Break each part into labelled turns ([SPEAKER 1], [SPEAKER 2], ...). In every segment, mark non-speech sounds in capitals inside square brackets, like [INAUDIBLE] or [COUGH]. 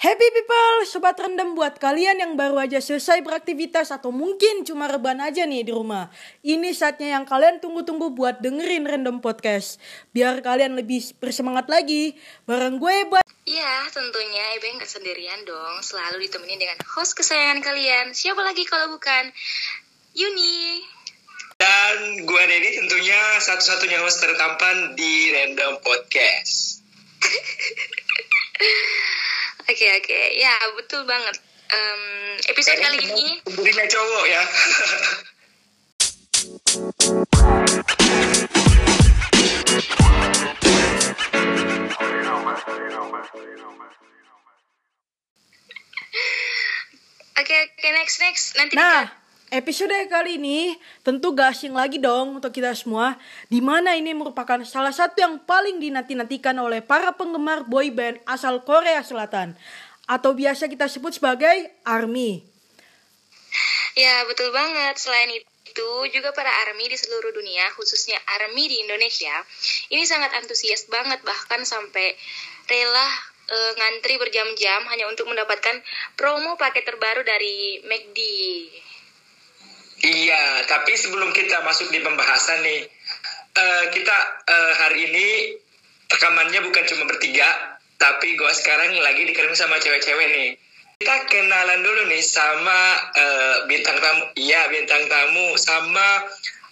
[SPEAKER 1] Happy people, sobat rendam buat kalian yang baru aja selesai beraktivitas atau mungkin cuma rebahan aja nih di rumah. Ini saatnya yang kalian tunggu-tunggu buat dengerin random podcast. Biar kalian lebih bersemangat lagi. Bareng gue buat
[SPEAKER 2] Iya, tentunya Ibe nggak sendirian dong. Selalu ditemenin dengan host kesayangan kalian. Siapa lagi kalau bukan Yuni.
[SPEAKER 3] Dan gue Dedi tentunya satu-satunya host tertampan di Random Podcast. [LAUGHS]
[SPEAKER 2] Oke oke, ya betul banget. Em, episode kali ini,
[SPEAKER 3] Dirinya cowok ya.
[SPEAKER 2] oke oke next next nanti
[SPEAKER 1] Nah, episode kali ini tentu gak asing lagi dong untuk kita semua. Di mana ini merupakan salah satu yang paling dinanti-nantikan oleh para penggemar boy band asal Korea Selatan. Atau biasa kita sebut sebagai ARMY.
[SPEAKER 2] Ya, betul banget. Selain itu, juga para ARMY di seluruh dunia, khususnya ARMY di Indonesia, ini sangat antusias banget, bahkan sampai rela eh, ngantri berjam-jam hanya untuk mendapatkan promo paket terbaru dari McD.
[SPEAKER 3] Iya, tapi sebelum kita masuk di pembahasan nih, eh, kita eh, hari ini rekamannya bukan cuma bertiga, tapi gue sekarang lagi dikirim sama cewek-cewek nih. Kita kenalan dulu nih sama eh, bintang tamu, iya bintang tamu sama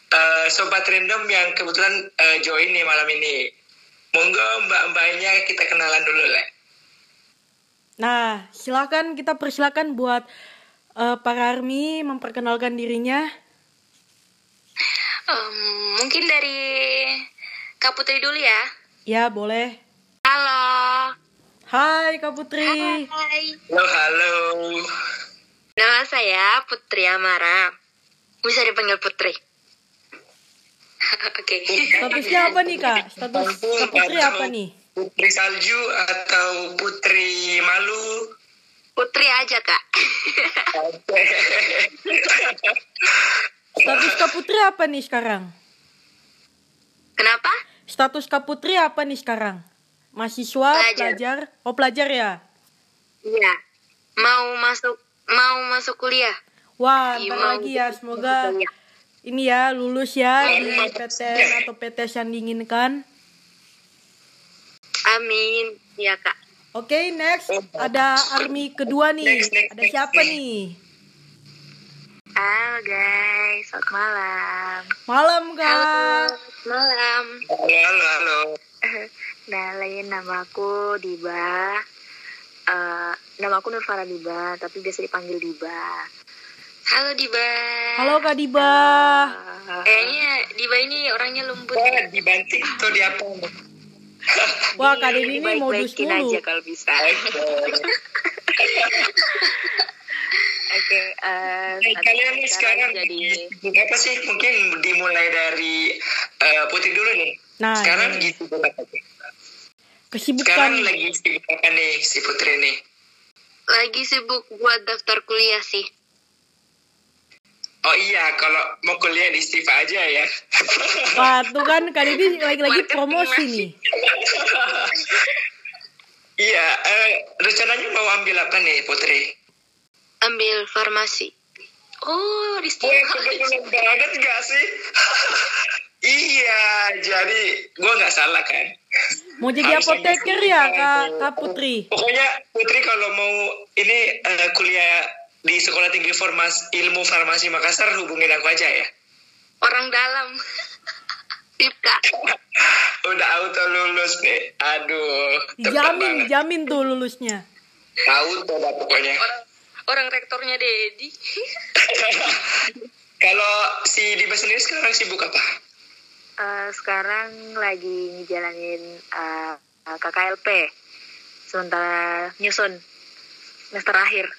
[SPEAKER 3] eh, sobat random yang kebetulan eh, join nih malam ini. Monggo mbak-mbaknya kita kenalan dulu lah.
[SPEAKER 1] Nah, silakan kita persilakan buat eh, para ARMY memperkenalkan dirinya.
[SPEAKER 2] Em, mungkin dari Kak Putri dulu ya.
[SPEAKER 1] Ya, boleh.
[SPEAKER 2] Halo.
[SPEAKER 1] Hai Kak Putri.
[SPEAKER 2] Hai.
[SPEAKER 3] Halo, halo.
[SPEAKER 2] Nama saya Putri Amara. Bisa dipanggil Putri. [LAUGHS] Oke.
[SPEAKER 1] Statusnya apa nih Kak? Status Kak Putri apa nih?
[SPEAKER 3] Putri salju atau putri malu?
[SPEAKER 2] Putri aja, Kak.
[SPEAKER 1] Status Kak Putri apa nih sekarang?
[SPEAKER 2] Kenapa?
[SPEAKER 1] Status Kak Putri apa nih sekarang? Mahasiswa,
[SPEAKER 2] Pelajar.
[SPEAKER 1] pelajar? Oh pelajar ya?
[SPEAKER 2] Iya. Mau masuk mau masuk kuliah.
[SPEAKER 1] Wah, ntar
[SPEAKER 2] mau
[SPEAKER 1] lagi ya. Semoga
[SPEAKER 2] kuliah.
[SPEAKER 1] ini ya lulus ya di
[SPEAKER 3] Amin.
[SPEAKER 1] PTN atau PTS yang diinginkan.
[SPEAKER 2] Amin. Iya, Kak.
[SPEAKER 1] Oke, next ada army kedua nih.
[SPEAKER 3] Next, next,
[SPEAKER 1] Ada siapa
[SPEAKER 3] next.
[SPEAKER 1] nih?
[SPEAKER 2] Halo, guys. Selamat malam.
[SPEAKER 1] Malam
[SPEAKER 2] Halo.
[SPEAKER 1] Kak.
[SPEAKER 2] Malam.
[SPEAKER 3] Halo, halo. [LAUGHS]
[SPEAKER 2] Kenalin nama aku Diba. Eh, nama aku Nurfara Diba, tapi biasa dipanggil Diba. Halo Diba.
[SPEAKER 1] Halo Kak Diba.
[SPEAKER 2] Kayaknya Diba ini orangnya lembut.
[SPEAKER 3] Wah, dibanting atau di apa? [LAUGHS]
[SPEAKER 1] Wah, Kak Dini ini modus mulu.
[SPEAKER 2] aja kalau bisa. [LAUGHS] Oke, eh,
[SPEAKER 3] Hey, kalian nih sekarang
[SPEAKER 2] jadi
[SPEAKER 3] apa sih? Mungkin dimulai dari eh, Putih dulu nih.
[SPEAKER 1] Nah,
[SPEAKER 3] sekarang
[SPEAKER 1] ini.
[SPEAKER 3] gitu?
[SPEAKER 1] Kesibukan
[SPEAKER 3] Sekarang lagi sibuk apa nih si Putri nih?
[SPEAKER 2] lagi sibuk buat daftar kuliah sih.
[SPEAKER 3] Oh iya, kalau mau kuliah di Stiva aja ya.
[SPEAKER 1] Wah, tuh kan Kak Dini lagi-lagi promosi nih. [LAUGHS]
[SPEAKER 3] iya, eh, rencananya mau ambil apa nih Putri?
[SPEAKER 2] Ambil farmasi. Oh, di
[SPEAKER 3] Gue kebetulan banget gak sih? [LAUGHS] iya, jadi gue nggak salah kan?
[SPEAKER 1] Mau jadi
[SPEAKER 3] Harus
[SPEAKER 1] apoteker
[SPEAKER 3] ambil
[SPEAKER 1] ya
[SPEAKER 3] kuliah
[SPEAKER 1] Kak. Kak Putri?
[SPEAKER 3] Pokoknya Putri kalau mau ini eh, kuliah di Sekolah Tinggi Farmasi Ilmu Farmasi Makassar hubungin aku aja ya.
[SPEAKER 2] Orang dalam. [LAUGHS] Sip, Kak.
[SPEAKER 3] Udah auto lulus nih. Aduh.
[SPEAKER 1] Dijamin,
[SPEAKER 3] banget.
[SPEAKER 1] dijamin tuh lulusnya.
[SPEAKER 3] Auto dah pokoknya.
[SPEAKER 2] Orang orang rektornya Dedi. [LAUGHS]
[SPEAKER 3] Kalau si Diba sendiri sekarang sibuk apa?
[SPEAKER 2] Eh, sekarang lagi ngejalanin eh, KKLP. Sementara nyusun semester akhir.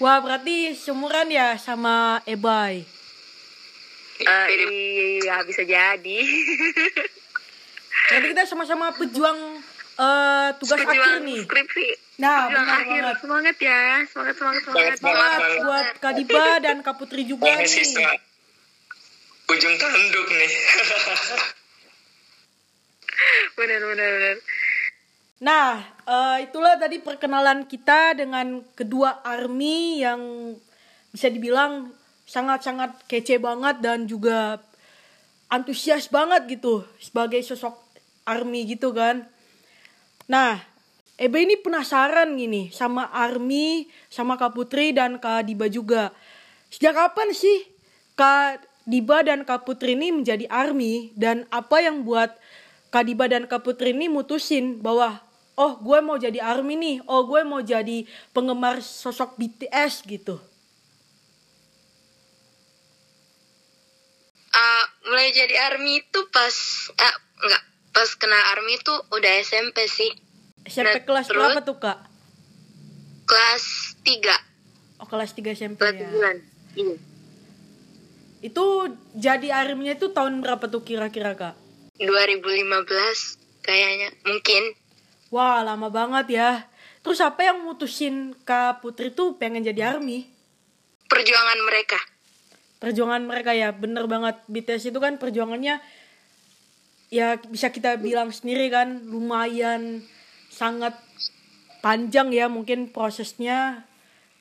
[SPEAKER 1] Wah, berarti seumuran ya sama Ebay.
[SPEAKER 2] Eh, iya, bisa jadi.
[SPEAKER 1] Berarti kita sama-sama pejuang eh, tugas akhir
[SPEAKER 2] Perjuangan
[SPEAKER 1] nih.
[SPEAKER 2] skripsi.
[SPEAKER 1] Nah, benar
[SPEAKER 2] akhir.
[SPEAKER 1] banget.
[SPEAKER 2] Semangat ya. Semangat, semangat, semangat.
[SPEAKER 3] Semangat,
[SPEAKER 1] Semangat buat Kak Diba dan Kak Putri juga nih.
[SPEAKER 3] Ujung tanduk nih. [LAUGHS]
[SPEAKER 2] Benar, benar, benar.
[SPEAKER 1] Nah, uh, itulah tadi perkenalan kita dengan kedua army yang bisa dibilang sangat-sangat kece banget dan juga antusias banget gitu sebagai sosok army gitu kan. Nah, Ebe ini penasaran gini sama Army, sama Kak Putri dan Kak Diba juga. Sejak kapan sih Kak Diba dan Kak Putri ini menjadi Army dan apa yang buat Kak Diba dan Kak Putri ini mutusin bahwa oh gue mau jadi army nih. Oh gue mau jadi penggemar sosok BTS gitu.
[SPEAKER 4] Uh, mulai jadi army itu pas uh, enggak. Pas kenal army itu udah SMP sih.
[SPEAKER 1] SMP nah, kelas terus, berapa tuh kak?
[SPEAKER 4] Kelas 3
[SPEAKER 1] oh kelas 3 SMP kelas
[SPEAKER 4] ya. iya.
[SPEAKER 1] Itu jadi arminya itu tahun berapa tuh kira-kira kak?
[SPEAKER 4] 2015 kayaknya. Mungkin
[SPEAKER 1] Wah lama banget ya. Terus apa yang mutusin Kak Putri tuh pengen jadi ARMY?
[SPEAKER 4] Perjuangan mereka.
[SPEAKER 1] Perjuangan mereka ya, bener banget. BTS itu kan perjuangannya ya bisa kita bilang sendiri kan lumayan sangat panjang ya mungkin prosesnya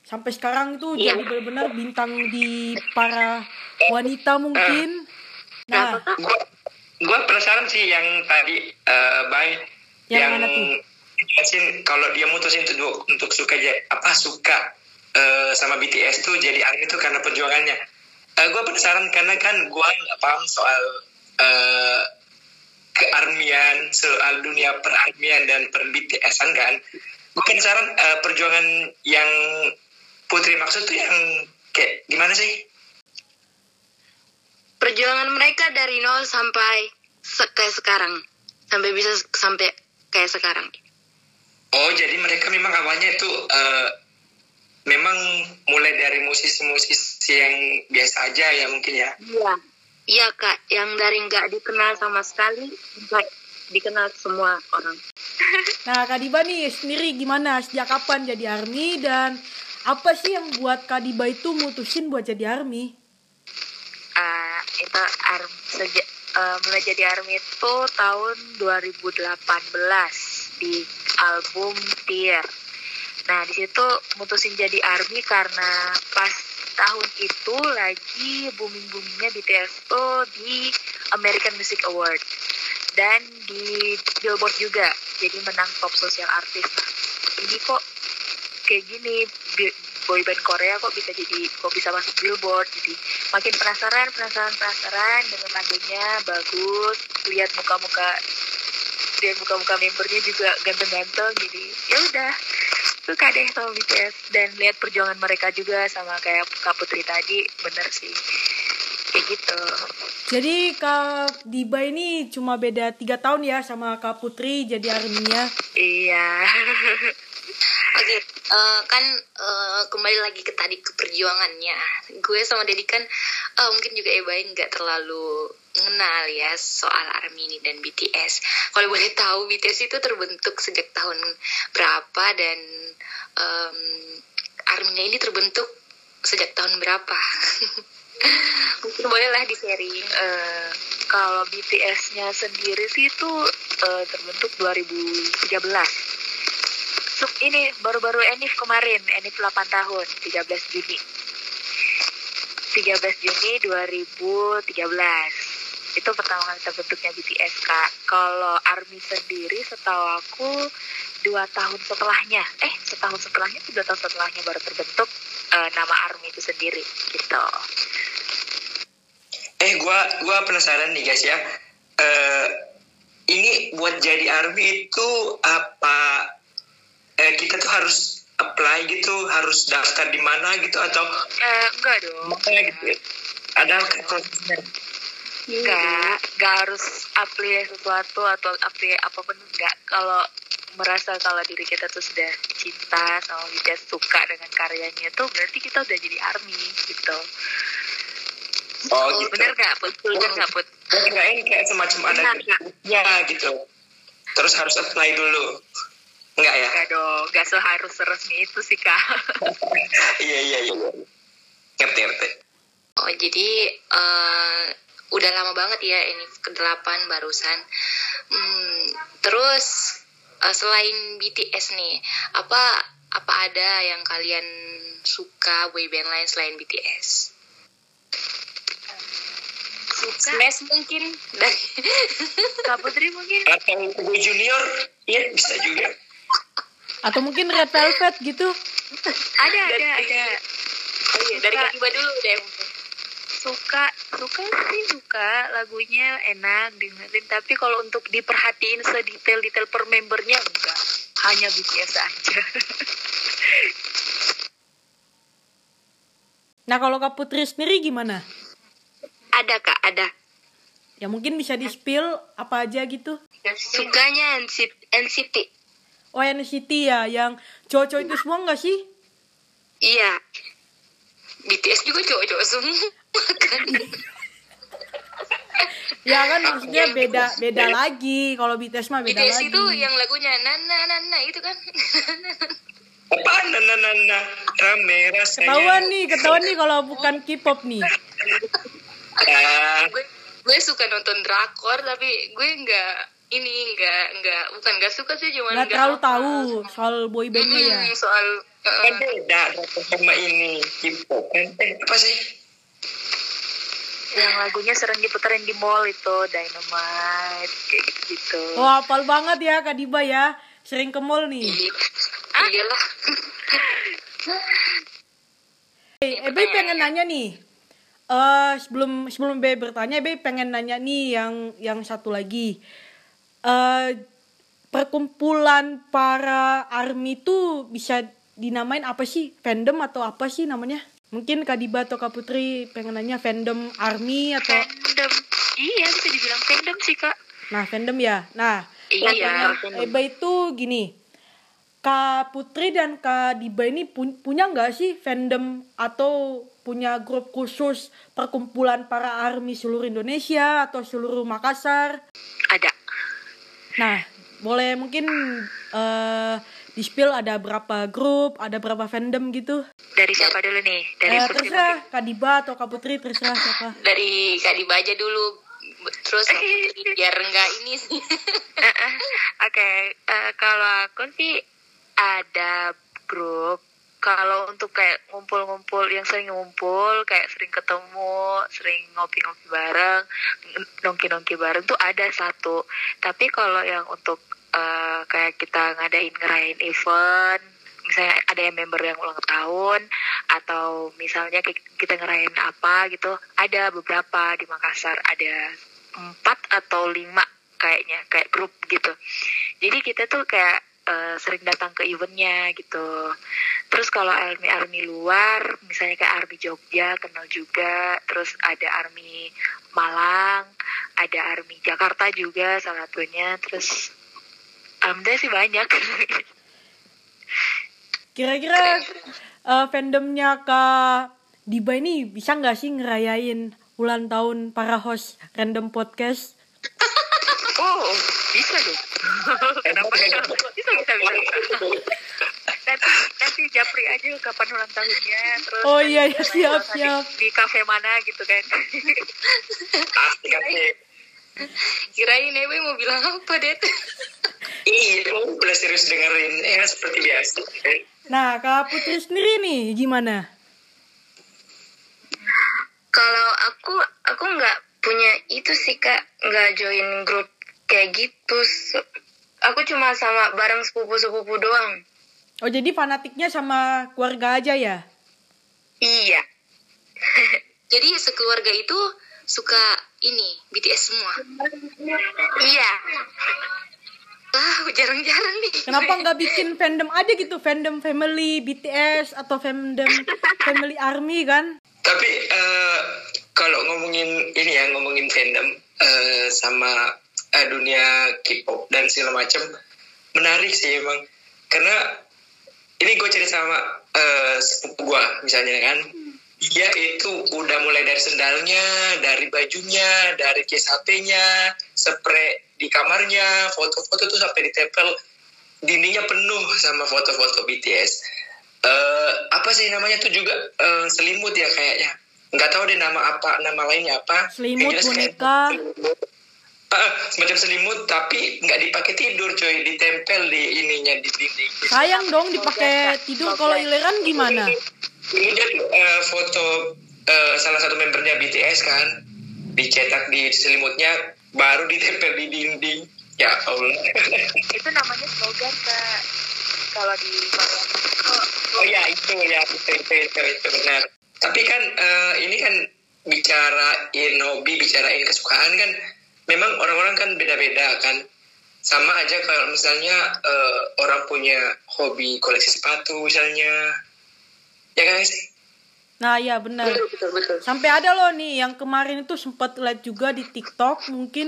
[SPEAKER 1] sampai sekarang itu iya. jadi benar-benar bintang di para wanita mungkin.
[SPEAKER 3] Nah, gue penasaran sih yang tadi uh, Bang yang, yang mana tuh? jelasin kalau dia mutusin untuk untuk suka apa suka uh, sama BTS tuh jadi ARMY itu karena perjuangannya. Uh, eh, gue penasaran karena kan gue nggak paham soal uh, kearmian, soal dunia perarmian dan per BTSan kan. Gue penasaran uh, perjuangan yang Putri maksud tuh yang kayak gimana sih?
[SPEAKER 4] Perjuangan mereka dari nol sampai se kayak sekarang sampai bisa sampai kayak sekarang.
[SPEAKER 3] Oh, jadi mereka memang awalnya itu uh, memang mulai dari musisi-musisi yang biasa aja ya mungkin ya?
[SPEAKER 4] Iya, iya kak, yang dari nggak dikenal sama sekali sampai dikenal semua orang. [LAUGHS]
[SPEAKER 1] Nah, Kak Diba nih sendiri gimana? Sejak kapan jadi ARMY dan apa sih yang buat Kak Diba itu mutusin buat jadi ARMY?
[SPEAKER 4] Uh, itu arm sejak uh, mulai jadi ARMY itu tahun 2018 di album Tear. Nah di situ mutusin jadi ARMY karena pas tahun itu lagi booming boomingnya BTS tuh di American Music Award dan di Billboard juga jadi menang top social artist nah ini kok kayak gini boyband Korea kok bisa jadi kok bisa masuk billboard. Jadi makin penasaran penasaran penasaran dengan lagunya bagus. Lihat muka-muka dan muka-muka membernya juga ganteng-ganteng. Jadi ya udah. Suka deh sama BTS dan lihat perjuangan mereka juga sama kayak Kak Putri tadi. Bener sih. Kayak gitu.
[SPEAKER 1] Jadi Kak Diba ini cuma beda tiga tahun ya sama Kak Putri jadi arminya.
[SPEAKER 4] Iya. [LAUGHS] Oke, okay, uh, kan uh, kembali lagi ke tadi ke perjuangannya. Gue sama Dedi kan uh, mungkin juga Ebain nggak terlalu mengenal ya soal ARMY ini dan BTS. Kalau boleh tahu BTS itu terbentuk sejak tahun berapa dan um, ARMY-nya ini terbentuk sejak tahun berapa? [LAUGHS] mungkin bolehlah di sharing. Uh, kalau BTS-nya sendiri sih itu uh, terbentuk 2013 ini baru-baru Enif kemarin, Enif 8 tahun, 13 Juni. 13 Juni 2013. Itu pertama kali terbentuknya BTS, Kak. Kalau ARMY sendiri setahu aku dua tahun setelahnya, eh setahun setelahnya, dua tahun setelahnya baru terbentuk uh, nama ARMY itu sendiri, gitu.
[SPEAKER 3] Eh, gua gua penasaran nih guys ya. Uh, ini buat jadi ARMY itu apa eh, kita tuh harus apply gitu harus daftar di mana gitu atau
[SPEAKER 4] eh, enggak dong
[SPEAKER 3] makanya gitu ada prosesnya
[SPEAKER 4] enggak enggak harus apply sesuatu atau apply apa pun enggak kalau merasa kalau diri kita tuh sudah cinta sama kita suka dengan karyanya tuh berarti kita udah jadi army gitu
[SPEAKER 3] Oh, gitu.
[SPEAKER 4] Bener gak, Put? Bener gak, Put?
[SPEAKER 3] Enggak, ini kayak semacam ada ya gitu. Terus harus apply dulu. Enggak ya?
[SPEAKER 4] Enggak dong, enggak seharus resmi itu sih kak. [LAUGHS]
[SPEAKER 3] iya iya iya. Ngerti ngerti.
[SPEAKER 4] Oh jadi uh, udah lama banget ya ini ke delapan barusan. Hmm, terus
[SPEAKER 2] uh, selain BTS nih, apa apa ada yang kalian suka boyband lain selain BTS?
[SPEAKER 4] Suka
[SPEAKER 2] Smash mungkin dari
[SPEAKER 4] Kak Putri mungkin
[SPEAKER 3] Atau Junior, iya bisa juga.
[SPEAKER 1] Atau mungkin Red Velvet gitu.
[SPEAKER 4] ada ada ada.
[SPEAKER 2] Oh iya, dari Iba dulu deh
[SPEAKER 4] suka suka sih suka. Lagunya enak dengerin. Tapi kalau untuk diperhatiin sedetail detail per membernya enggak. Hanya BTS aja. [LAUGHS]
[SPEAKER 1] Nah kalau Kak Putri sendiri gimana?
[SPEAKER 4] ada kak ada.
[SPEAKER 1] Ya mungkin bisa di spill apa aja gitu.
[SPEAKER 2] Sukanya NCT, NCT.
[SPEAKER 1] Oh NCT ya, yang cowok-cowok itu semua nggak sih?
[SPEAKER 4] iya
[SPEAKER 2] BTS juga cowok-cowok semua kan.
[SPEAKER 1] Ya kan maksudnya beda beda lagi. Kalau BTS mah beda
[SPEAKER 2] BTS
[SPEAKER 1] lagi.
[SPEAKER 2] itu yang lagunya nana nana itu kan.
[SPEAKER 3] Apa nana nana rame rasanya.
[SPEAKER 1] Ketahuan nih, ketahuan nih kalau bukan K-pop nih.
[SPEAKER 3] Ah,
[SPEAKER 2] gue gue suka nonton drakor tapi gue nggak ini nggak nggak bukan nggak suka sih cuman
[SPEAKER 1] Nggak terlalu
[SPEAKER 2] hafal.
[SPEAKER 1] tahu soal boybandnya ya.
[SPEAKER 2] Mm, soal uh,
[SPEAKER 3] kan beda sama ini K-pop kan. Eh, apa sih?
[SPEAKER 4] yang lagunya sering diputerin di mall itu Dynamite kayak gitu
[SPEAKER 1] Wah, hafal banget ya Kak Diba ya. Sering ke mall nih.
[SPEAKER 2] iya. iyalah
[SPEAKER 1] Eh, Ebe pengen nanya nih. Eh sebelum sebelum Ebe bertanya, Ebe pengen nanya nih yang yang satu lagi. Eh perkumpulan para army itu bisa dinamain apa sih? Fandom atau apa sih namanya? Mungkin Kak Diba atau Kak Putri pengen nanya fandom army atau
[SPEAKER 4] fandom iya bisa dibilang fandom sih kak
[SPEAKER 1] nah fandom ya. Nah,
[SPEAKER 4] iya
[SPEAKER 1] Eba itu gini. Kak Putri dan Kak Diba ini pu- punya nggak sih fandom atau punya grup khusus perkumpulan para army seluruh Indonesia atau seluruh Makassar? Nah, boleh mungkin eh di spill ada berapa grup, ada berapa fandom gitu?
[SPEAKER 4] dari siapa dulu nih dari
[SPEAKER 1] Eh,
[SPEAKER 4] Putri
[SPEAKER 1] terserah Kak Diba atau Kak Putri terserah siapa.
[SPEAKER 2] dari Kak Diba aja dulu terus Kak Putri, [LAUGHS] biar enggak ini sih
[SPEAKER 4] Heeh. Oke, eh, kalau aku sih ada grup. Kalau untuk kayak ngumpul-ngumpul yang sering ngumpul, kayak sering ketemu, sering ngopi-ngopi bareng, nongki-nongki bareng tuh ada satu. Tapi kalau yang untuk eh, kayak kita ngadain ngerayain event, misalnya ada yang member yang ulang tahun, atau misalnya ki- kita ngerayain apa gitu, ada beberapa di Makassar, ada empat atau lima kayaknya kayak grup gitu jadi kita tuh kayak eh, sering datang ke eventnya gitu. Terus kalau army army luar misalnya kayak army Jogja kenal juga. Terus ada army Malang ada army Jakarta juga salah satunya. Terus alhamdulillah sih banyak. [LAUGHS]
[SPEAKER 1] Kira-kira eh, fandomnya Kak Diba ini bisa nggak sih ngerayain ulang tahun para host random podcast? [LAUGHS]
[SPEAKER 4] oh bisa dong [LAUGHS] kenapa ya bisa bisa bisa, bisa. nanti nanti japri aja kapan ulang tahunnya terus
[SPEAKER 1] Oh iya, iya, siap, siap.
[SPEAKER 4] di kafe mana gitu kan
[SPEAKER 3] Asik asik.
[SPEAKER 2] kirain Ewe mau bilang apa Det
[SPEAKER 3] Iya, lu udah serius dengerin. Ya, seperti biasa.
[SPEAKER 1] Nah, Kak Putri sendiri nih gimana?
[SPEAKER 2] kalau aku aku nggak punya itu sih kak nggak join grup kayak gitu. Aku cuma sama bareng sepupu sepupu doang.
[SPEAKER 1] Oh, jadi fanatiknya sama keluarga aja ya?
[SPEAKER 2] iya. [LAUGHS] Jadi sekeluarga itu suka ini BTS semua?
[SPEAKER 4] Iya.
[SPEAKER 2] Ah jarang-jarang nih.
[SPEAKER 1] Kenapa nggak bikin fandom aja gitu, fandom family BTS atau fandom family army kan?
[SPEAKER 3] Tapi eh, kalau ngomongin ini ya, ngomongin fandom eh, sama eh, dunia K-pop dan segala macam, menarik sih emang. Karena ini gue cerita sama eh, sepupu gue misalnya kan, dia itu udah mulai dari sendalnya, dari bajunya, dari case HP-nya, spray di kamarnya, foto-foto tuh sampai ditempel dindingnya penuh sama foto-foto BTS. Eh apa sih namanya tuh juga eh, selimut ya kayaknya. Nggak tahu deh nama apa, nama lainnya apa.
[SPEAKER 1] Selimut,
[SPEAKER 3] kayak Ah, semacam selimut tapi nggak dipakai tidur coy. Ditempel di ininya di dinding.
[SPEAKER 1] Sayang dong dipakai tidur. Kalau ileran gimana?
[SPEAKER 3] kemudian eh, foto eh, salah satu membernya BTS kan. Dicetak di selimutnya baru ditempel di dinding. Ya Allah. [LAUGHS]
[SPEAKER 4] Itu namanya slogan kak. Kalau di tuh
[SPEAKER 3] oh ya itu ya itu itu itu, itu benar. Tapi kan eh, ini kan bicarain hobi bicarain kesukaan kan memang orang-orang kan beda-beda kan sama aja kalau misalnya eh, orang punya hobi koleksi sepatu misalnya ya kan sih
[SPEAKER 1] Nah ya benar.
[SPEAKER 2] betul betul betul
[SPEAKER 1] Sampai ada loh nih yang kemarin itu sempat lihat juga di TikTok mungkin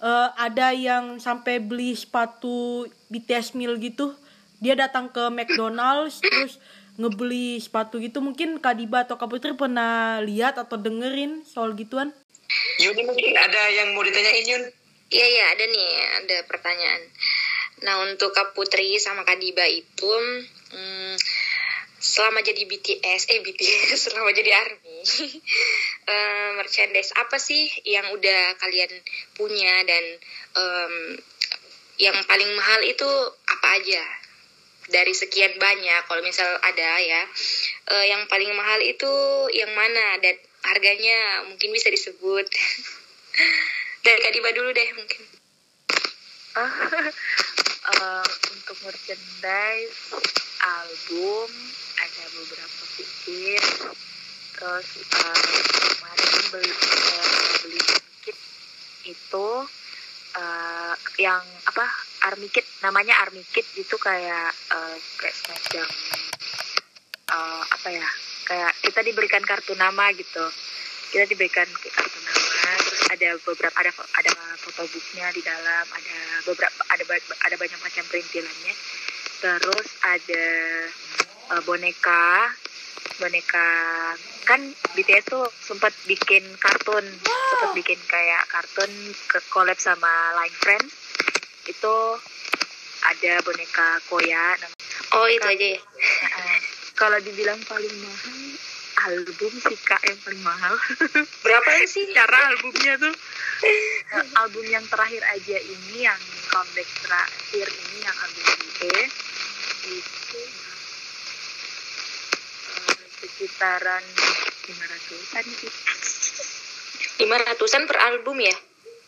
[SPEAKER 1] eh, ada yang sampai beli sepatu BTS Mil gitu. Dia datang ke McDonald's terus ngebeli sepatu gitu mungkin Kadiba atau Kak Putri pernah lihat atau dengerin soal gituan?
[SPEAKER 3] Yuni mungkin ada yang mau ditanyain Yun?
[SPEAKER 2] Iya iya ada nih ada pertanyaan. Nah untuk Kak Putri sama Kak Diba itu hmm, selama jadi BTS eh BTS [LAUGHS] selama jadi ARMY [LAUGHS] eh, merchandise apa sih yang udah kalian punya dan em, yang paling mahal itu apa aja? Dari sekian banyak kalau misal ada ya. Eh, yang paling mahal itu yang mana? Dan harganya mungkin bisa disebut. [LAUGHS] Dari Kak Diba dulu deh mungkin. [LAUGHS]
[SPEAKER 4] Eh, untuk merchandise album ada beberapa pikir terus eh, kemarin beli eh, beli kit itu eh, yang apa army kit namanya army kit itu kayak eh, kayak semacam eh, apa ya kayak kita diberikan kartu nama gitu. Kita diberikan kartu nama terus ada beberapa ada ada fotobooknya di dalam ada beberapa ada ada banyak macam perintilannya. Terus ada eh, boneka boneka kan BTS tuh sempat bikin kartun sempat bikin kayak kartun ke collab sama Line Friends itu ada boneka Koya
[SPEAKER 2] oh itu aja ya
[SPEAKER 4] kalau dibilang paling mahal album sih kak yang paling mahal. [LAUGHS]
[SPEAKER 2] Berapa sih?
[SPEAKER 4] Cara albumnya tuh. Eh, album yang terakhir aja ini yang comeback terakhir ini yang album B itu eh, sekitaran 500an sih.
[SPEAKER 2] Lima ratusan per album ya?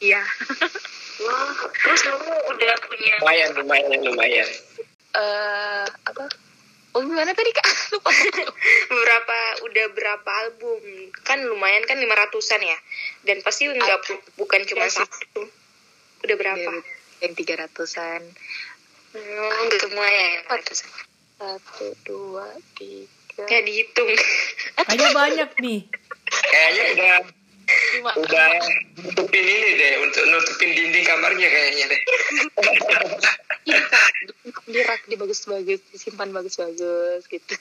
[SPEAKER 4] Iya. [LAUGHS]
[SPEAKER 2] Wah terus kamu udah punya
[SPEAKER 3] lumayan lumayan lumayan.
[SPEAKER 4] Eh apa oh gimana tadi kak? [LAUGHS] Lupa.
[SPEAKER 2] Berapa udah berapa album? Kan lumayan kan lima ratusan ya? Dan pasti nggak bu- bukan cuma
[SPEAKER 4] Iya sih.
[SPEAKER 2] satu. Udah berapa?
[SPEAKER 4] Yang tiga ratusan.
[SPEAKER 2] Hmm, udah semua ya yang ratusan.
[SPEAKER 4] Satu dua tiga.
[SPEAKER 2] Ya dihitung.
[SPEAKER 1] Kayaknya banyak nih.
[SPEAKER 3] kayaknya udah udah nutupin ini deh untuk nutupin dinding kamarnya kayaknya deh.
[SPEAKER 4] Iya, Kak. di rak di bagus-bagus disimpan bagus-bagus gitu.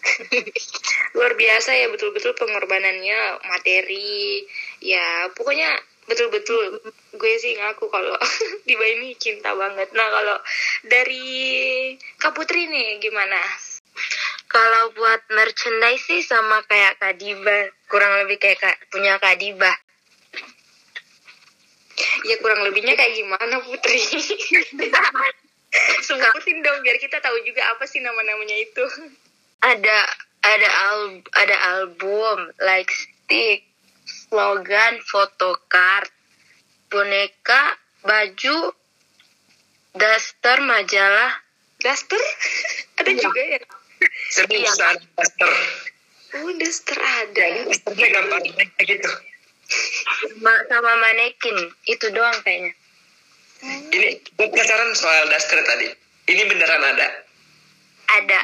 [SPEAKER 2] Luar biasa ya betul-betul pengorbanannya materi. Ya pokoknya betul-betul gue sih ngaku kalau [LAUGHS] Diba ini cinta banget. Nah kalau dari Kak Putri nih gimana?
[SPEAKER 5] Kalau buat merchandise sih sama kayak Kadiba, kurang lebih kayak Kak- punya Kadiba.
[SPEAKER 2] Ya kurang lebihnya kayak gimana Putri? [LAUGHS] Sebutin dong biar kita tahu juga apa sih nama-namanya itu.
[SPEAKER 5] Ada ada al ada album, like stick, slogan, photocard, boneka, baju, daster, majalah,
[SPEAKER 2] daster ada juga ya?
[SPEAKER 3] Serius ada master
[SPEAKER 2] oh daster ada.
[SPEAKER 3] Kayak gitu
[SPEAKER 5] sama, sama manekin. Itu doang kayaknya.
[SPEAKER 3] ini gue penasaran soal daster tadi ini beneran ada
[SPEAKER 5] Ada.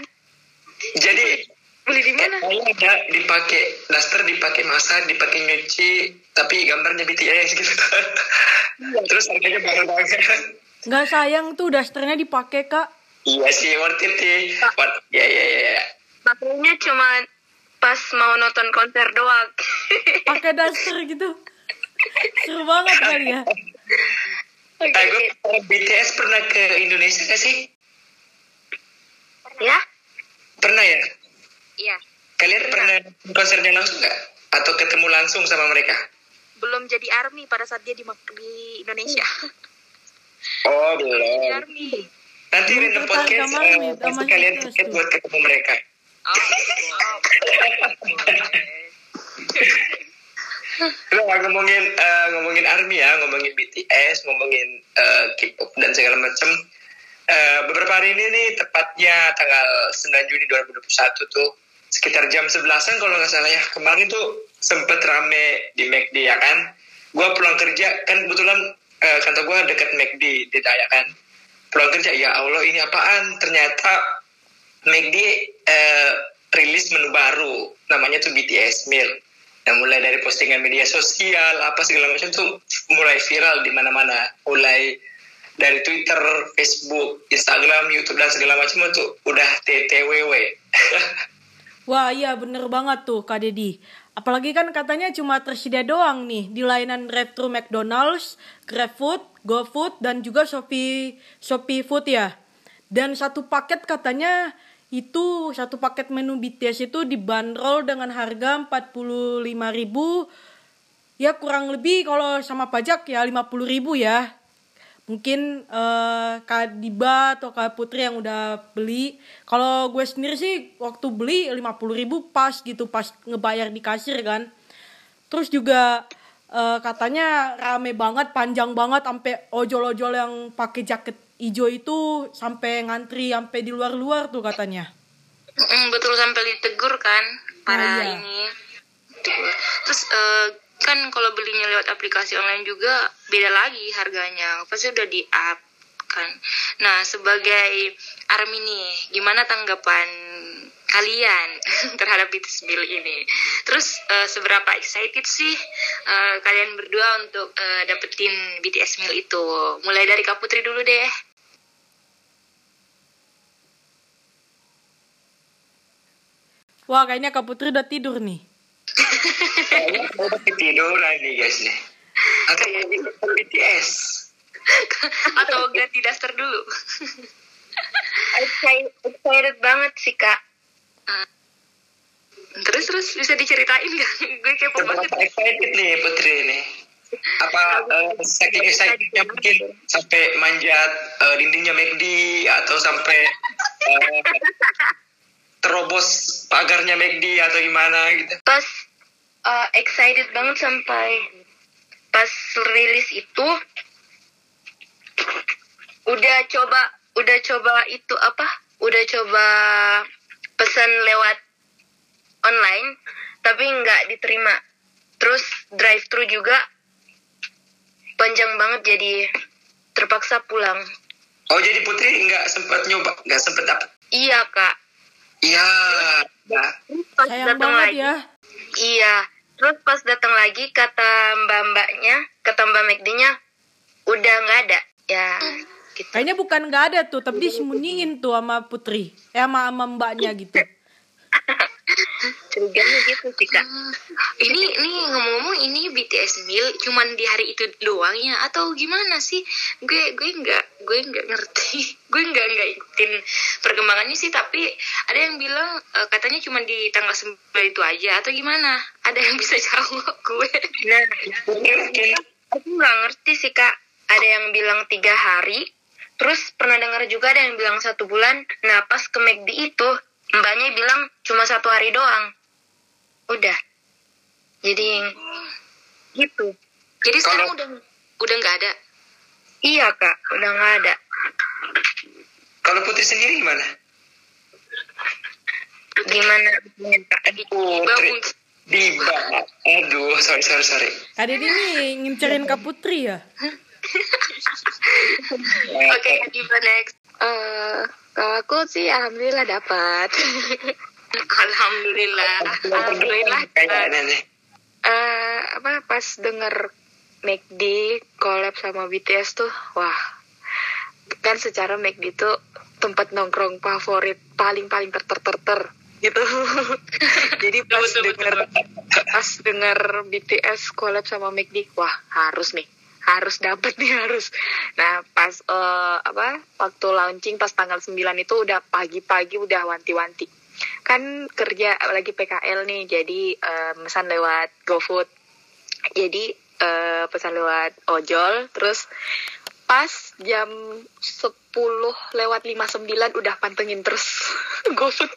[SPEAKER 3] jadi
[SPEAKER 2] beli di mana
[SPEAKER 3] ada dipakai daster dipakai masak dipakai nyuci tapi gambarnya BTS gitu terus harganya mahal banget
[SPEAKER 1] Nggak sayang tuh dasternya dipakai kak.
[SPEAKER 3] iya sih worth it sih ya ya ya ya.
[SPEAKER 5] Makanya cuma pas mau nonton konser doang. [LAUGHS]
[SPEAKER 1] Pakai daster gitu. Seru banget kali ya.
[SPEAKER 2] Oke,
[SPEAKER 3] Eh, gue
[SPEAKER 2] oke.
[SPEAKER 3] BTS pernah ke Indonesia gak sih?
[SPEAKER 5] ya?
[SPEAKER 3] Pernah ya?
[SPEAKER 2] iya
[SPEAKER 3] Kalian pernah konsernya langsung gak? Atau ketemu langsung sama mereka?
[SPEAKER 4] belum jadi army pada saat dia di, di Indonesia.
[SPEAKER 3] Oh
[SPEAKER 4] Jadi
[SPEAKER 3] belum.
[SPEAKER 4] army.
[SPEAKER 3] Nanti random
[SPEAKER 1] tertarik
[SPEAKER 3] podcast
[SPEAKER 1] sama
[SPEAKER 3] eh,
[SPEAKER 1] sama
[SPEAKER 3] kalian tiket buat ketemu mereka. Lo ngomongin eh, ngomongin army ya, ngomongin BTS, ngomongin eh, K-pop dan segala macam. Eh, beberapa hari ini nih tepatnya tanggal 9 Juni 2021 tuh sekitar jam 11-an kalau nggak salah ya kemarin tuh sempet rame di McD ya kan. Gua pulang kerja kan kebetulan eh, kantor gua deket McD di Daya kan. Pulang kerja ya Allah ini apaan? Ternyata McD eh, rilis menu baru namanya tuh BTS Meal. Yang mulai dari postingan media sosial apa segala macam tuh mulai viral di mana-mana. Mulai dari Twitter, Facebook, Instagram, YouTube dan segala macam tuh udah TTWW. [LAUGHS]
[SPEAKER 1] Wah iya bener banget tuh Kak Dedi. Apalagi kan katanya cuma tersedia doang nih di layanan drive-thru McDonald's, GrabFood, GoFood, dan juga Shopee, Shopee Food ya. Dan satu paket katanya itu satu paket menu BTS itu dibanderol dengan harga 45.000 ya kurang lebih kalau sama pajak ya 50.000 ya mungkin eh, Kak Diba atau Kak Putri yang udah beli. Kalau gue sendiri sih waktu beli 50.000 ribu pas gitu pas ngebayar di kasir kan. Terus juga eh, katanya rame banget, panjang banget sampai ojol-ojol yang pakai jaket hijau itu sampai ngantri sampai di luar-luar tuh katanya.
[SPEAKER 2] Mm, betul sampai ditegur kan para
[SPEAKER 1] Oh, iya.
[SPEAKER 2] ini. Ditegur. Terus eh, kan kalau belinya lewat aplikasi online juga beda lagi harganya. Pasti udah di up kan. Nah, sebagai Army nih, gimana tanggapan kalian [LAUGHS] terhadap BTS Meal ini? Terus eh, seberapa excited sih eh, kalian berdua untuk eh, dapetin BTS Meal itu? Mulai dari Kak Putri dulu deh.
[SPEAKER 1] Wah kayaknya Kak Putri udah tidur nih.
[SPEAKER 3] Kayaknya udah ketiduran nih guys nih. Atau nonton BTS.
[SPEAKER 2] Atau ganti daster dulu?
[SPEAKER 5] Excited banget sih kak.
[SPEAKER 2] Terus terus bisa diceritain gak? [LAUGHS] Gue kepo banget.
[SPEAKER 3] Excited nih Putri ini? Apa eh, saking excitednya mungkin sampai manjat eh, dindingnya McD atau sampai eh, terobos pagarnya McD atau gimana gitu?
[SPEAKER 5] Pas uh, excited banget sampai pas rilis itu udah coba udah coba itu apa? Udah coba pesan lewat online tapi nggak diterima. Terus drive thru juga panjang banget jadi terpaksa pulang.
[SPEAKER 3] Oh jadi Putri nggak sempat nyoba, nggak sempat dapat?
[SPEAKER 5] Iya kak.
[SPEAKER 3] Iya. Nah,
[SPEAKER 5] Pas
[SPEAKER 1] Sayang
[SPEAKER 5] datang lagi,
[SPEAKER 1] ya.
[SPEAKER 5] Iya. Terus pas datang lagi kata mbak-mbaknya, kata mbak McD-nya udah nggak ada. Ya, gitu.
[SPEAKER 1] Kayaknya bukan nggak ada tuh, tapi disembunyiin tuh sama Putri. Eh sama, sama mbaknya gitu.
[SPEAKER 5] Curiganya gitu sih kak.
[SPEAKER 2] Ini ini ngomong-ngomong ini BTS Meal cuman di hari itu doang ya atau gimana sih? Gue gue nggak gue nggak ngerti. [LAUGHS] gue nggak nggak ikutin perkembangannya sih tapi ada yang bilang eh, katanya cuma di tanggal 9 itu aja atau gimana? Ada yang bisa jawab [LAUGHS] gue?
[SPEAKER 5] Nah, aku nggak ngerti sih kak. Ada yang bilang tiga hari. Terus pernah dengar juga ada yang bilang satu bulan. Nah pas ke McD itu mbaknya bilang cuma satu hari doang. Udah. Jadi gitu.
[SPEAKER 2] Jadi sekarang
[SPEAKER 3] Kalau-
[SPEAKER 2] udah udah nggak ada.
[SPEAKER 5] Iya kak, udah nggak ada.
[SPEAKER 3] kalau Putri sendiri gimana?
[SPEAKER 5] Gimana? kak?
[SPEAKER 3] Putri. Diba. Aduh, sorry sorry sorry.
[SPEAKER 1] Kak Dedi nih ngincerin Kak Putri ya. [LAUGHS]
[SPEAKER 2] Oke, Diva next.
[SPEAKER 4] Eh, kalau aku sih alhamdulillah dapat. [LAUGHS]
[SPEAKER 2] Alhamdulillah.
[SPEAKER 4] Alhamdulillah.
[SPEAKER 3] Kayaknya nih.
[SPEAKER 4] Eh, apa pas denger McD collab sama BTS tuh, wah. Kan secara McD tuh tempat nongkrong favorit paling paling ter ter ter ter gitu. [LAUGHS] Jadi pas denger pas denger BTS collab sama McD, wah harus nih harus dapet nih harus. Nah pas eh, apa waktu launching pas tanggal 9 itu udah pagi-pagi udah wanti-wanti. Kan kerja lagi PKL nih jadi eh, pesan lewat GoFood. Jadi eh, pesan lewat ojol terus pas jam 10 lewat 59 udah pantengin terus [LAUGHS] GoFood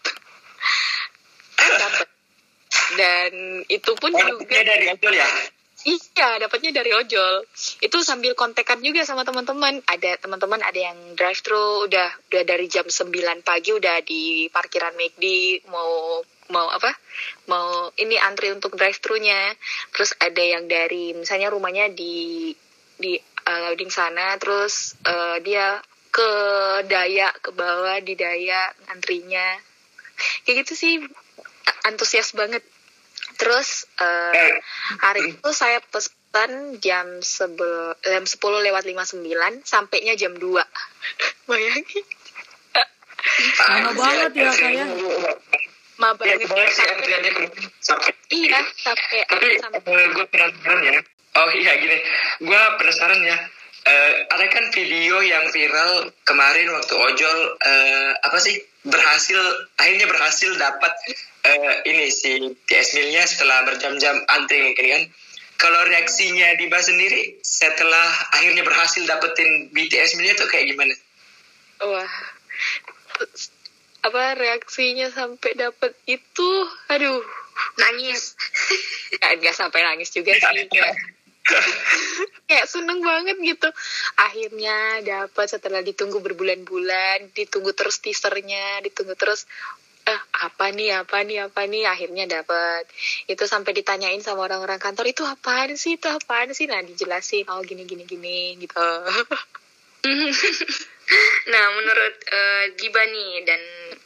[SPEAKER 4] Dapet. dan itu pun juga
[SPEAKER 3] Dapatnya dari ojol ya?
[SPEAKER 4] Iya, dapatnya dari ojol. Itu sambil kontekan juga sama teman-teman. Ada teman-teman ada yang drive thru udah udah dari jam 9 pagi udah di parkiran McD mau mau apa? Mau ini antri untuk drive thru-nya. Terus ada yang dari misalnya rumahnya di di uh, loading sana terus uh, dia ke daya ke bawah di daya antrinya. Kayak gitu sih antusias banget. Terus uh,
[SPEAKER 3] Eh,
[SPEAKER 4] hari itu saya pesan jam sebel, jam 10 lewat 59 sampainya jam 2. [LAUGHS] Bayangin.
[SPEAKER 1] Lama banget ya, Kak, ya.
[SPEAKER 4] Ma
[SPEAKER 3] Ya,
[SPEAKER 4] banget. Iya, sampai
[SPEAKER 3] Tapi
[SPEAKER 4] sampai
[SPEAKER 3] gue penasaran ya. Oh iya gini, gue penasaran ya. Eh, ada kan video yang viral kemarin waktu ojol eh, apa sih berhasil akhirnya berhasil dapat eh, ini si TS Milnya setelah berjam-jam antri mungkin kan. Kalau reaksinya Diba sendiri setelah akhirnya berhasil dapetin BTS Milnya tuh kayak gimana?
[SPEAKER 4] wah. Apa reaksinya sampai dapet itu aduh
[SPEAKER 2] Nangis. [LAUGHS]
[SPEAKER 4] nggak nggak sampai nangis juga sih kayak, kayak seneng banget gitu akhirnya dapat setelah ditunggu berbulan-bulan ditunggu terus teasernya ditunggu terus eh apa nih apa nih apa nih? Akhirnya dapat itu sampai ditanyain sama orang-orang kantor itu apaan sih? Itu apaan sih? Nah dijelasin oh gini gini gini gitu [LAUGHS]
[SPEAKER 2] Nah, menurut eh, Giba nih dan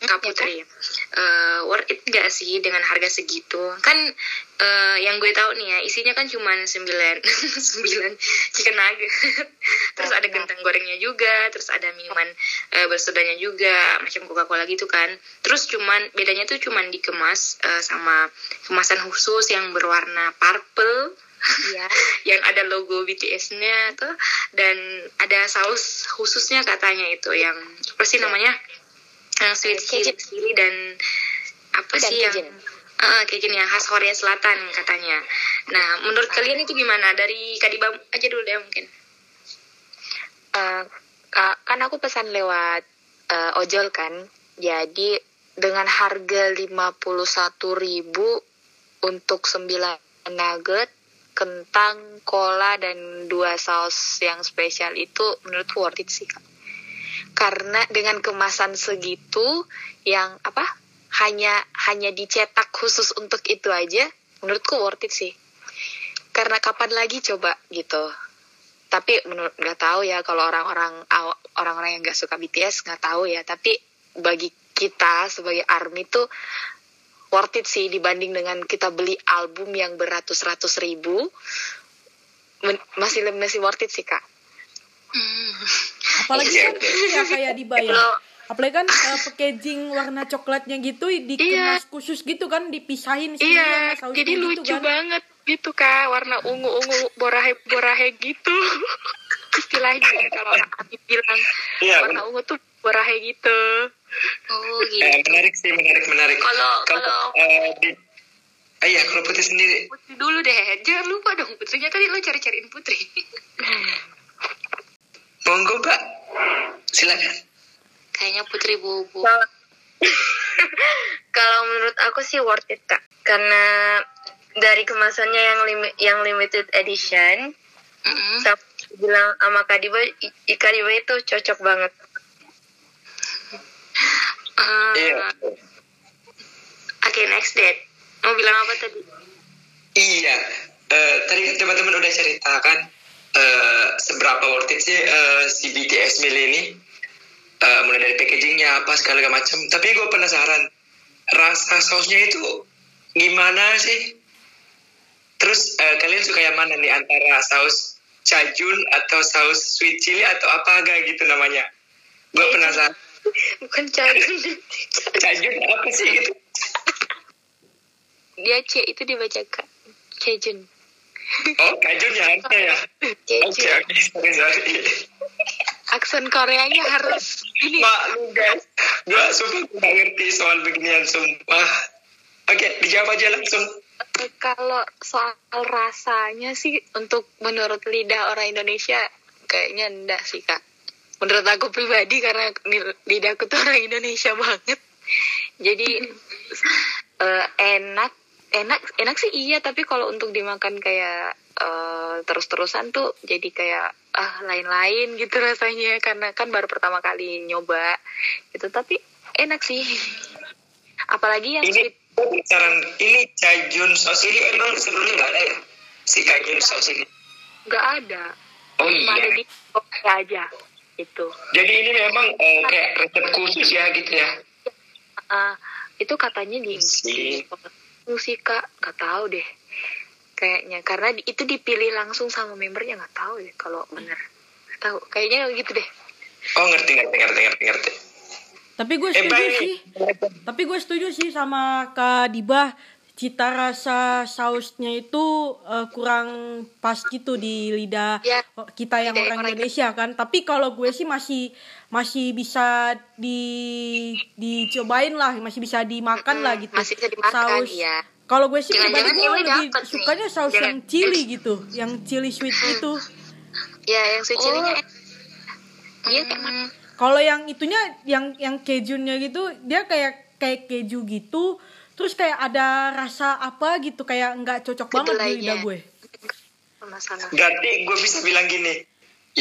[SPEAKER 2] Kak Putri, eh, worth it gak sih dengan harga segitu? Kan eh, yang gue tahu nih ya, isinya kan cuma 9, 9 [LAUGHS] chicken nugget. terus ada genteng gorengnya juga, terus ada minuman eh, bersodanya juga, macam Coca-Cola gitu kan. Terus cuman, bedanya tuh cuman dikemas eh, sama kemasan khusus yang berwarna purple
[SPEAKER 4] Iya. [LAUGHS]
[SPEAKER 2] yang ada logo BTS-nya tuh dan ada saus khususnya katanya itu yang apa sih namanya yang sweet chili, chili dan apa
[SPEAKER 4] Dan
[SPEAKER 2] sih yang
[SPEAKER 4] Cajun.
[SPEAKER 2] Eh, Cajun yang khas Korea Selatan katanya. Nah, menurut kalian itu gimana? Dari Kadiba aja dulu deh mungkin.
[SPEAKER 4] Ka- kan aku pesan lewat eh, ojol kan jadi dengan harga 51.000 untuk 9 nugget kentang cola dan dua saus yang spesial itu menurutku worth it sih Kak. karena dengan kemasan segitu yang apa hanya hanya dicetak khusus untuk itu aja menurutku worth it sih. Karena kapan lagi coba gitu. Tapi menurut nggak tahu ya kalau orang-orang orang-orang yang nggak suka BTS nggak tahu ya. Tapi bagi kita sebagai army tuh worth it sih dibanding dengan kita beli album yang beratus-ratus ribu. Masih masih worth it sih kak.
[SPEAKER 1] Apalagi
[SPEAKER 2] Iya.
[SPEAKER 1] kan ini ya kayak dibayar. Apalagi kan uh, packaging warna coklatnya gitu dikemas khusus gitu kan dipisahin sendiri
[SPEAKER 4] iya
[SPEAKER 1] sama sausnya
[SPEAKER 4] jadi
[SPEAKER 1] gitu
[SPEAKER 4] lucu
[SPEAKER 1] kan.
[SPEAKER 4] banget gitu kak. Warna ungu ungu borahe borahe gitu. [LAUGHS] Istilahnya ya kalau orang bilang.
[SPEAKER 3] Iya,
[SPEAKER 4] warna ungu tuh borahe gitu
[SPEAKER 2] Oh,
[SPEAKER 3] Eh,
[SPEAKER 2] gitu.
[SPEAKER 3] menarik sih, menarik, menarik.
[SPEAKER 2] Kalau- kalau-
[SPEAKER 3] eh, di, ah, iya, kalau putih sendiri,
[SPEAKER 2] Putri dulu deh. Jangan lupa dong Putrinya tadi lo cari-cariin Putri. [LAUGHS]
[SPEAKER 3] monggo Mbak, silakan.
[SPEAKER 2] Kayaknya Putri bobo.
[SPEAKER 5] Kalau- [LAUGHS] Kalau menurut aku sih worth it kak, karena dari kemasannya yang limi- yang limited edition,
[SPEAKER 2] Mm-mm.
[SPEAKER 5] sama bilang sama Kadiba, I- Kadiba itu cocok banget.
[SPEAKER 3] Iya.
[SPEAKER 2] Oke, next date. Mau bilang apa tadi?
[SPEAKER 3] Iya, eh, tadi teman-teman udah ceritakan eh, seberapa worth it sih eh, si BTS Mil ini. Eh, mulai dari packagingnya apa segala macam. Tapi gue penasaran, rasa sausnya itu gimana sih? Terus eh, kalian suka yang mana nih antara saus cajun atau saus sweet chili atau apa agak gitu namanya? Gue penasaran.
[SPEAKER 5] Bukan cajun.
[SPEAKER 3] Cajun apa sih gitu?
[SPEAKER 4] dia C itu dibaca kak Cejun
[SPEAKER 3] Oh, kajun ya harusnya ya. Oke, oke, sorry, sorry.
[SPEAKER 4] aksen Koreanya harus ini
[SPEAKER 3] Maklum guys, gue sumpah gak ngerti soal beginian sumpah. Oke, dijawab aja langsung.
[SPEAKER 4] Eh, kalau soal rasanya sih untuk menurut lidah orang Indonesia kayaknya enggak sih kak menurut aku pribadi karena ni- lidahku tuh orang Indonesia banget jadi eh, enak enak enak sih iya tapi kalau untuk dimakan kayak eh, terus-terusan tuh jadi kayak ah lain-lain gitu rasanya karena kan baru pertama kali nyoba gitu tapi enak sih apalagi yang
[SPEAKER 3] Ini
[SPEAKER 4] sweet
[SPEAKER 3] saran ini cajun saus ini emang sebelumnya nggak ada ya? Si cajun saus ini.
[SPEAKER 4] nggak ada
[SPEAKER 3] Oh
[SPEAKER 4] cuma ada
[SPEAKER 3] iya.
[SPEAKER 4] di aja gitu
[SPEAKER 3] Jadi ini memang eh, kayak resep khusus ya gitu ya.
[SPEAKER 4] Ah, itu katanya di
[SPEAKER 3] Si.
[SPEAKER 4] musika nggak tahu deh kayaknya karena di- itu dipilih langsung sama membernya nggak tahu ya kalau bener Nggak tahu kayaknya gitu deh
[SPEAKER 3] Oh ngerti ngerti ngerti ngerti ngerti.
[SPEAKER 1] Tapi gue
[SPEAKER 3] Eh,
[SPEAKER 1] setuju
[SPEAKER 3] baik.
[SPEAKER 1] sih. Tapi gue setuju sih sama Kak Diba. Cita rasa sausnya itu eh, kurang pas gitu di lidah
[SPEAKER 4] Ya,
[SPEAKER 1] kita yang
[SPEAKER 4] lidah
[SPEAKER 1] orang
[SPEAKER 4] orang
[SPEAKER 1] Indonesia kan. Tapi kalau gue sih masih masih bisa di dicobain lah, masih bisa dimakan lah gitu.
[SPEAKER 4] masih bisa dimakan,
[SPEAKER 1] Saus.
[SPEAKER 4] iya.
[SPEAKER 1] Kalau gue sih pribadi gue lebih
[SPEAKER 2] dapet
[SPEAKER 1] sukanya saus
[SPEAKER 4] Jangan-
[SPEAKER 1] yang chili gitu, yang chili sweet itu. [CLEARS THROAT]
[SPEAKER 4] ya yang sweet chili-nya
[SPEAKER 2] Oh.
[SPEAKER 4] iya kayak mana
[SPEAKER 2] Hmm,
[SPEAKER 1] Kalau yang itunya yang yang kejunya gitu dia kayak kayak keju gitu terus kayak ada rasa apa gitu kayak nggak cocok banget di lidah gue.
[SPEAKER 4] masalah
[SPEAKER 3] Berarti gue bisa bilang gini,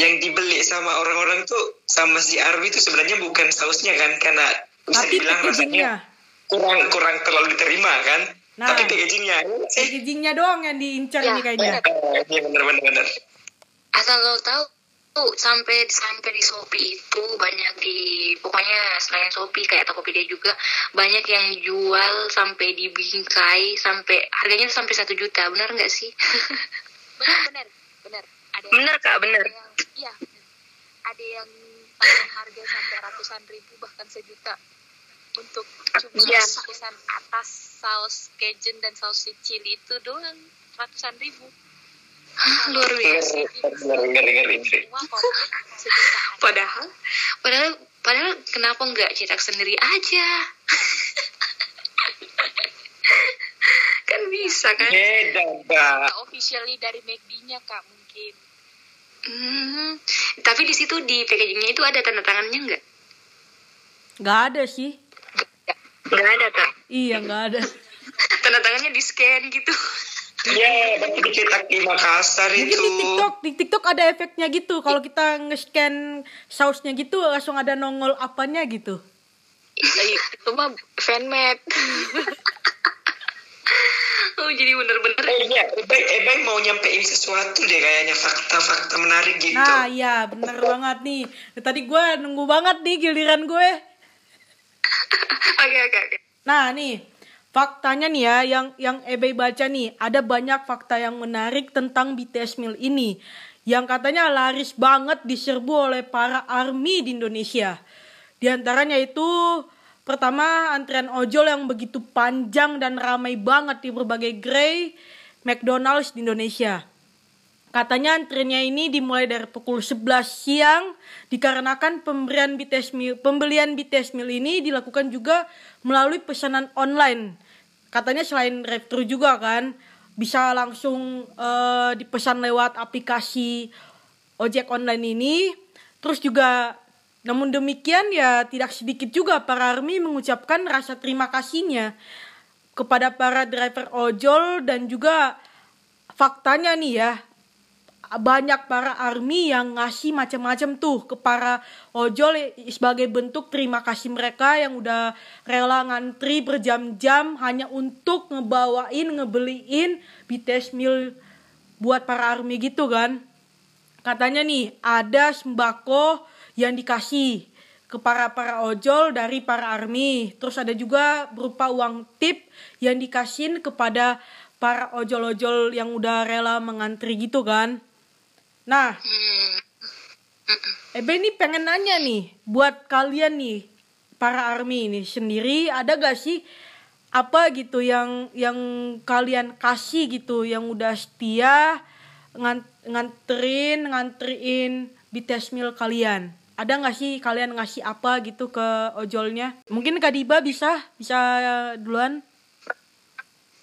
[SPEAKER 3] yang dibeli sama orang-orang tuh sama si Arwi tuh sebenarnya bukan sausnya kan, karena bisa
[SPEAKER 1] Tapi
[SPEAKER 3] dibilang rasanya kurang kurang terlalu diterima kan.
[SPEAKER 1] Nah.
[SPEAKER 3] Tapi packagingnya,
[SPEAKER 1] packagingnya doang yang diincar
[SPEAKER 4] Ya,
[SPEAKER 1] nih kayaknya.
[SPEAKER 3] Iya benar benar benar.
[SPEAKER 2] asal lo tahu sampai sampai di Shopee itu banyak di pokoknya selain Shopee kayak Tokopedia juga banyak yang jual sampai di bingkai sampai harganya tuh sampai satu juta. Benar nggak sih?
[SPEAKER 4] Benar benar benar. Ada yang,
[SPEAKER 5] Bener kak,
[SPEAKER 4] ada yang iya ada yang harga sampai ratusan ribu bahkan sejuta. Untuk cuma lapisan atas saus Cajun dan saus chili itu doang ratusan ribu [LAUGHS]
[SPEAKER 2] luar biasa
[SPEAKER 3] Ngeri ngeri ngeri [LAUGHS]
[SPEAKER 2] padahal padahal padahal kenapa nggak cetak sendiri aja [LAUGHS] kan bisa kan
[SPEAKER 3] Beda, Mbak.
[SPEAKER 4] Officially dari McD-nya kak mungkin
[SPEAKER 2] Hmm, tapi di situ di packagingnya itu ada tanda tangannya nggak?
[SPEAKER 1] Nggak ada sih.
[SPEAKER 5] Nggak ada kak.
[SPEAKER 1] Iya nggak ada.
[SPEAKER 2] Tanda tangannya di scan gitu.
[SPEAKER 3] Iya, berarti dicetak di Makassar
[SPEAKER 1] Mungkin
[SPEAKER 3] itu.
[SPEAKER 1] di TikTok, di TikTok ada efeknya gitu. Kalau kita nge-scan sausnya gitu langsung ada nongol apanya gitu.
[SPEAKER 4] Eh, itu mah fanmade [LAUGHS]
[SPEAKER 2] Oh jadi bener-bener.
[SPEAKER 3] Eh, iya, Ebay, Ebay mau nyampein sesuatu deh kayaknya fakta-fakta menarik gitu.
[SPEAKER 1] Nah, iya bener banget nih. Tadi gue nunggu banget nih giliran gue. [LAUGHS]
[SPEAKER 2] Oke oke oke.
[SPEAKER 1] Nah nih faktanya nih ya yang yang Ebe baca nih ada banyak fakta yang menarik tentang BTS Meal ini yang katanya laris banget diserbu oleh para army di Indonesia. Di antaranya itu pertama antrian ojol yang begitu panjang dan ramai banget di berbagai gerai McDonald's di Indonesia. Katanya antriannya ini dimulai dari pukul 11 siang dikarenakan pemberian BTS meal, pembelian BTS meal ini dilakukan juga melalui pesanan online. Katanya selain drive-thru juga kan bisa langsung eh, dipesan lewat aplikasi ojek online ini. Terus juga namun demikian ya tidak sedikit juga para army mengucapkan rasa terima kasihnya kepada para driver ojol dan juga faktanya nih ya banyak para army yang ngasih macam-macam tuh ke para ojol. Sebagai bentuk terima kasih mereka yang udah rela ngantri berjam-jam hanya untuk ngebawain ngebeliin BTS meal buat para army gitu kan. Katanya nih ada sembako yang dikasih ke para para ojol dari para army. Terus ada juga berupa uang tip yang dikasihin kepada para ojol-ojol yang udah rela mengantri gitu kan Nah,
[SPEAKER 2] Hmm.
[SPEAKER 1] Ebe ini pengen nanya nih, buat kalian nih, para army ini sendiri, ada gak sih apa gitu yang yang kalian kasih gitu, yang udah setia ngan- nganterin, ngantriin BTS meal kalian? Ada gak sih kalian ngasih apa gitu ke ojolnya? Mungkin Kak Diba bisa, bisa duluan?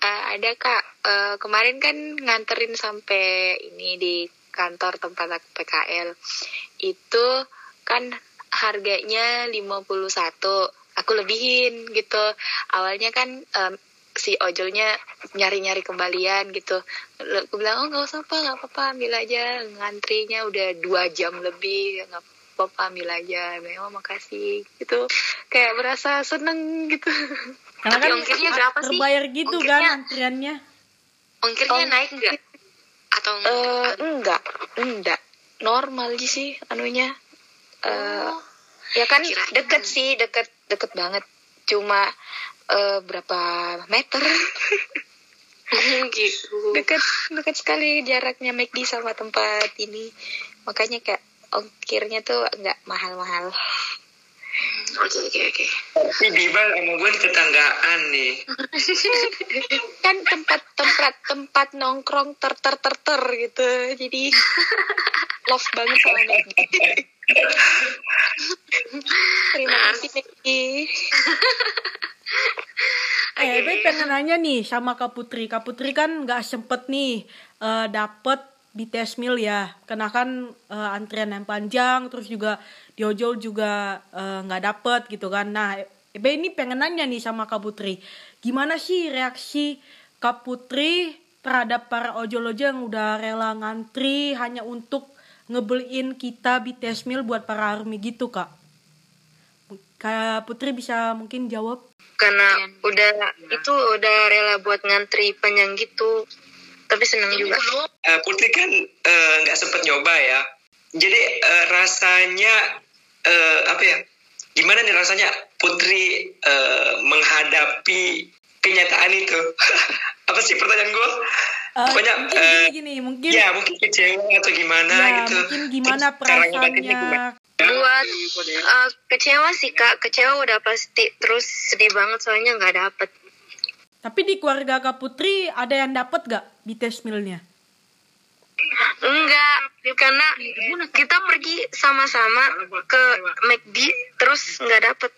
[SPEAKER 4] Eh, ada kak. Eh, kemarin kan nganterin sampai ini di kantor tempat aku PKL. Itu kan harganya 51. Aku lebihin gitu. Awalnya kan em, si ojolnya nyari-nyari kembalian gitu. Aku bilang, oh nggak usah apa, nggak apa-apa, ambil aja. Ngantrinya udah dua jam lebih, nggak apa-apa, ambil aja. Memang makasih gitu. Kayak berasa seneng gitu.
[SPEAKER 1] Karena kan
[SPEAKER 2] ongkirnya berapa sih?
[SPEAKER 1] terbayar gitu kan
[SPEAKER 2] Ongkirnya-
[SPEAKER 1] antriannya.
[SPEAKER 2] Ongkirnya
[SPEAKER 4] Oh.
[SPEAKER 2] naik nggak? Atau
[SPEAKER 4] Eh enggak, enggak. Normal aja sih anunya. Eh
[SPEAKER 2] Oh,
[SPEAKER 4] ya kan
[SPEAKER 2] kirain.
[SPEAKER 4] deket sih, deket deket banget. Cuma eh berapa meter? [LAUGHS]
[SPEAKER 2] gitu.
[SPEAKER 4] deket deket sekali jaraknya McD sama tempat ini. Makanya kayak ongkirnya tuh enggak mahal-mahal.
[SPEAKER 2] Oke oke oke.
[SPEAKER 3] Tapi Biba sama gue tetanggaan nih. [LAUGHS]
[SPEAKER 4] kan tempat tempat tempat nongkrong ter ter ter ter gitu. Jadi [LAUGHS] love banget sama McD. [LAUGHS] Terima kasih McD.
[SPEAKER 1] Eh, Ebe pengen nanya nih sama Kak Putri. Kak Putri kan nggak sempet nih eh, dapet BTS meal ya. Karena kan eh, antrian yang panjang, terus juga di ojol juga eh, nggak dapet gitu kan. Nah, Ebe ini pengen nanya nih sama Kak Putri. Gimana sih reaksi Kak Putri terhadap para ojol-ojol yang udah rela ngantri hanya untuk ngebeliin kita BTS meal buat para army gitu, Kak? Kak Putri bisa mungkin jawab?
[SPEAKER 5] karena udah itu udah rela buat ngantri panjang gitu tapi seneng juga
[SPEAKER 3] Eh, Putri kan eh, nggak sempet nyoba ya. Jadi eh, rasanya eh, apa ya? Gimana nih rasanya Putri eh, menghadapi kenyataan itu? [LAUGHS] apa sih pertanyaan gue?
[SPEAKER 1] Eh,
[SPEAKER 3] Pokoknya
[SPEAKER 1] mungkin gini, gini, mungkin
[SPEAKER 3] ya mungkin kecewa atau gimana
[SPEAKER 1] ya,
[SPEAKER 3] gitu.
[SPEAKER 1] mungkin gimana perasaannya
[SPEAKER 5] buat eh, kecewa sih kak kecewa udah pasti terus sedih banget soalnya nggak dapet
[SPEAKER 1] tapi di keluarga Kak Putri ada yang dapat gak BTS mealnya?
[SPEAKER 5] Enggak karena kita pergi sama-sama ke McD terus nggak dapet.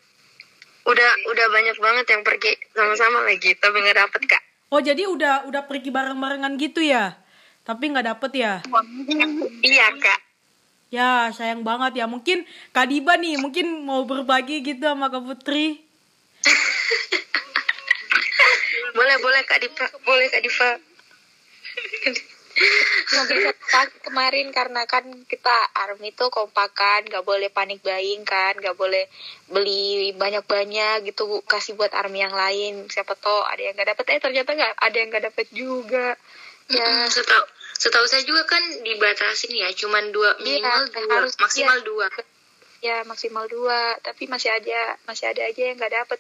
[SPEAKER 5] Udah udah banyak banget yang pergi sama-sama lagi tapi nggak dapet kak.
[SPEAKER 1] Oh jadi udah udah pergi bareng-barengan gitu ya? Tapi nggak dapet ya?
[SPEAKER 5] Iya kak.
[SPEAKER 1] Ya sayang banget ya. Mungkin Kak Diba nih mungkin mau berbagi gitu sama Kak Putri. [LAUGHS]
[SPEAKER 5] Boleh boleh kak Diva boleh kak Diva [LAUGHS]
[SPEAKER 4] Semoga kemarin karena kan kita army tuh kompakan nggak boleh panik buying kan nggak boleh beli banyak-banyak gitu kasih buat army yang lain. Siapa tahu ada yang nggak dapet. Eh ternyata nggak ada yang nggak dapet juga. Ya.
[SPEAKER 2] Hmm, setahu setahu saya juga kan dibatasin ya, cuman dua
[SPEAKER 4] Iya,
[SPEAKER 2] minimal dua,
[SPEAKER 4] harus-
[SPEAKER 2] maksimal
[SPEAKER 4] iya.
[SPEAKER 2] dua.
[SPEAKER 4] ya maksimal dua tapi masih ada masih ada aja yang nggak dapet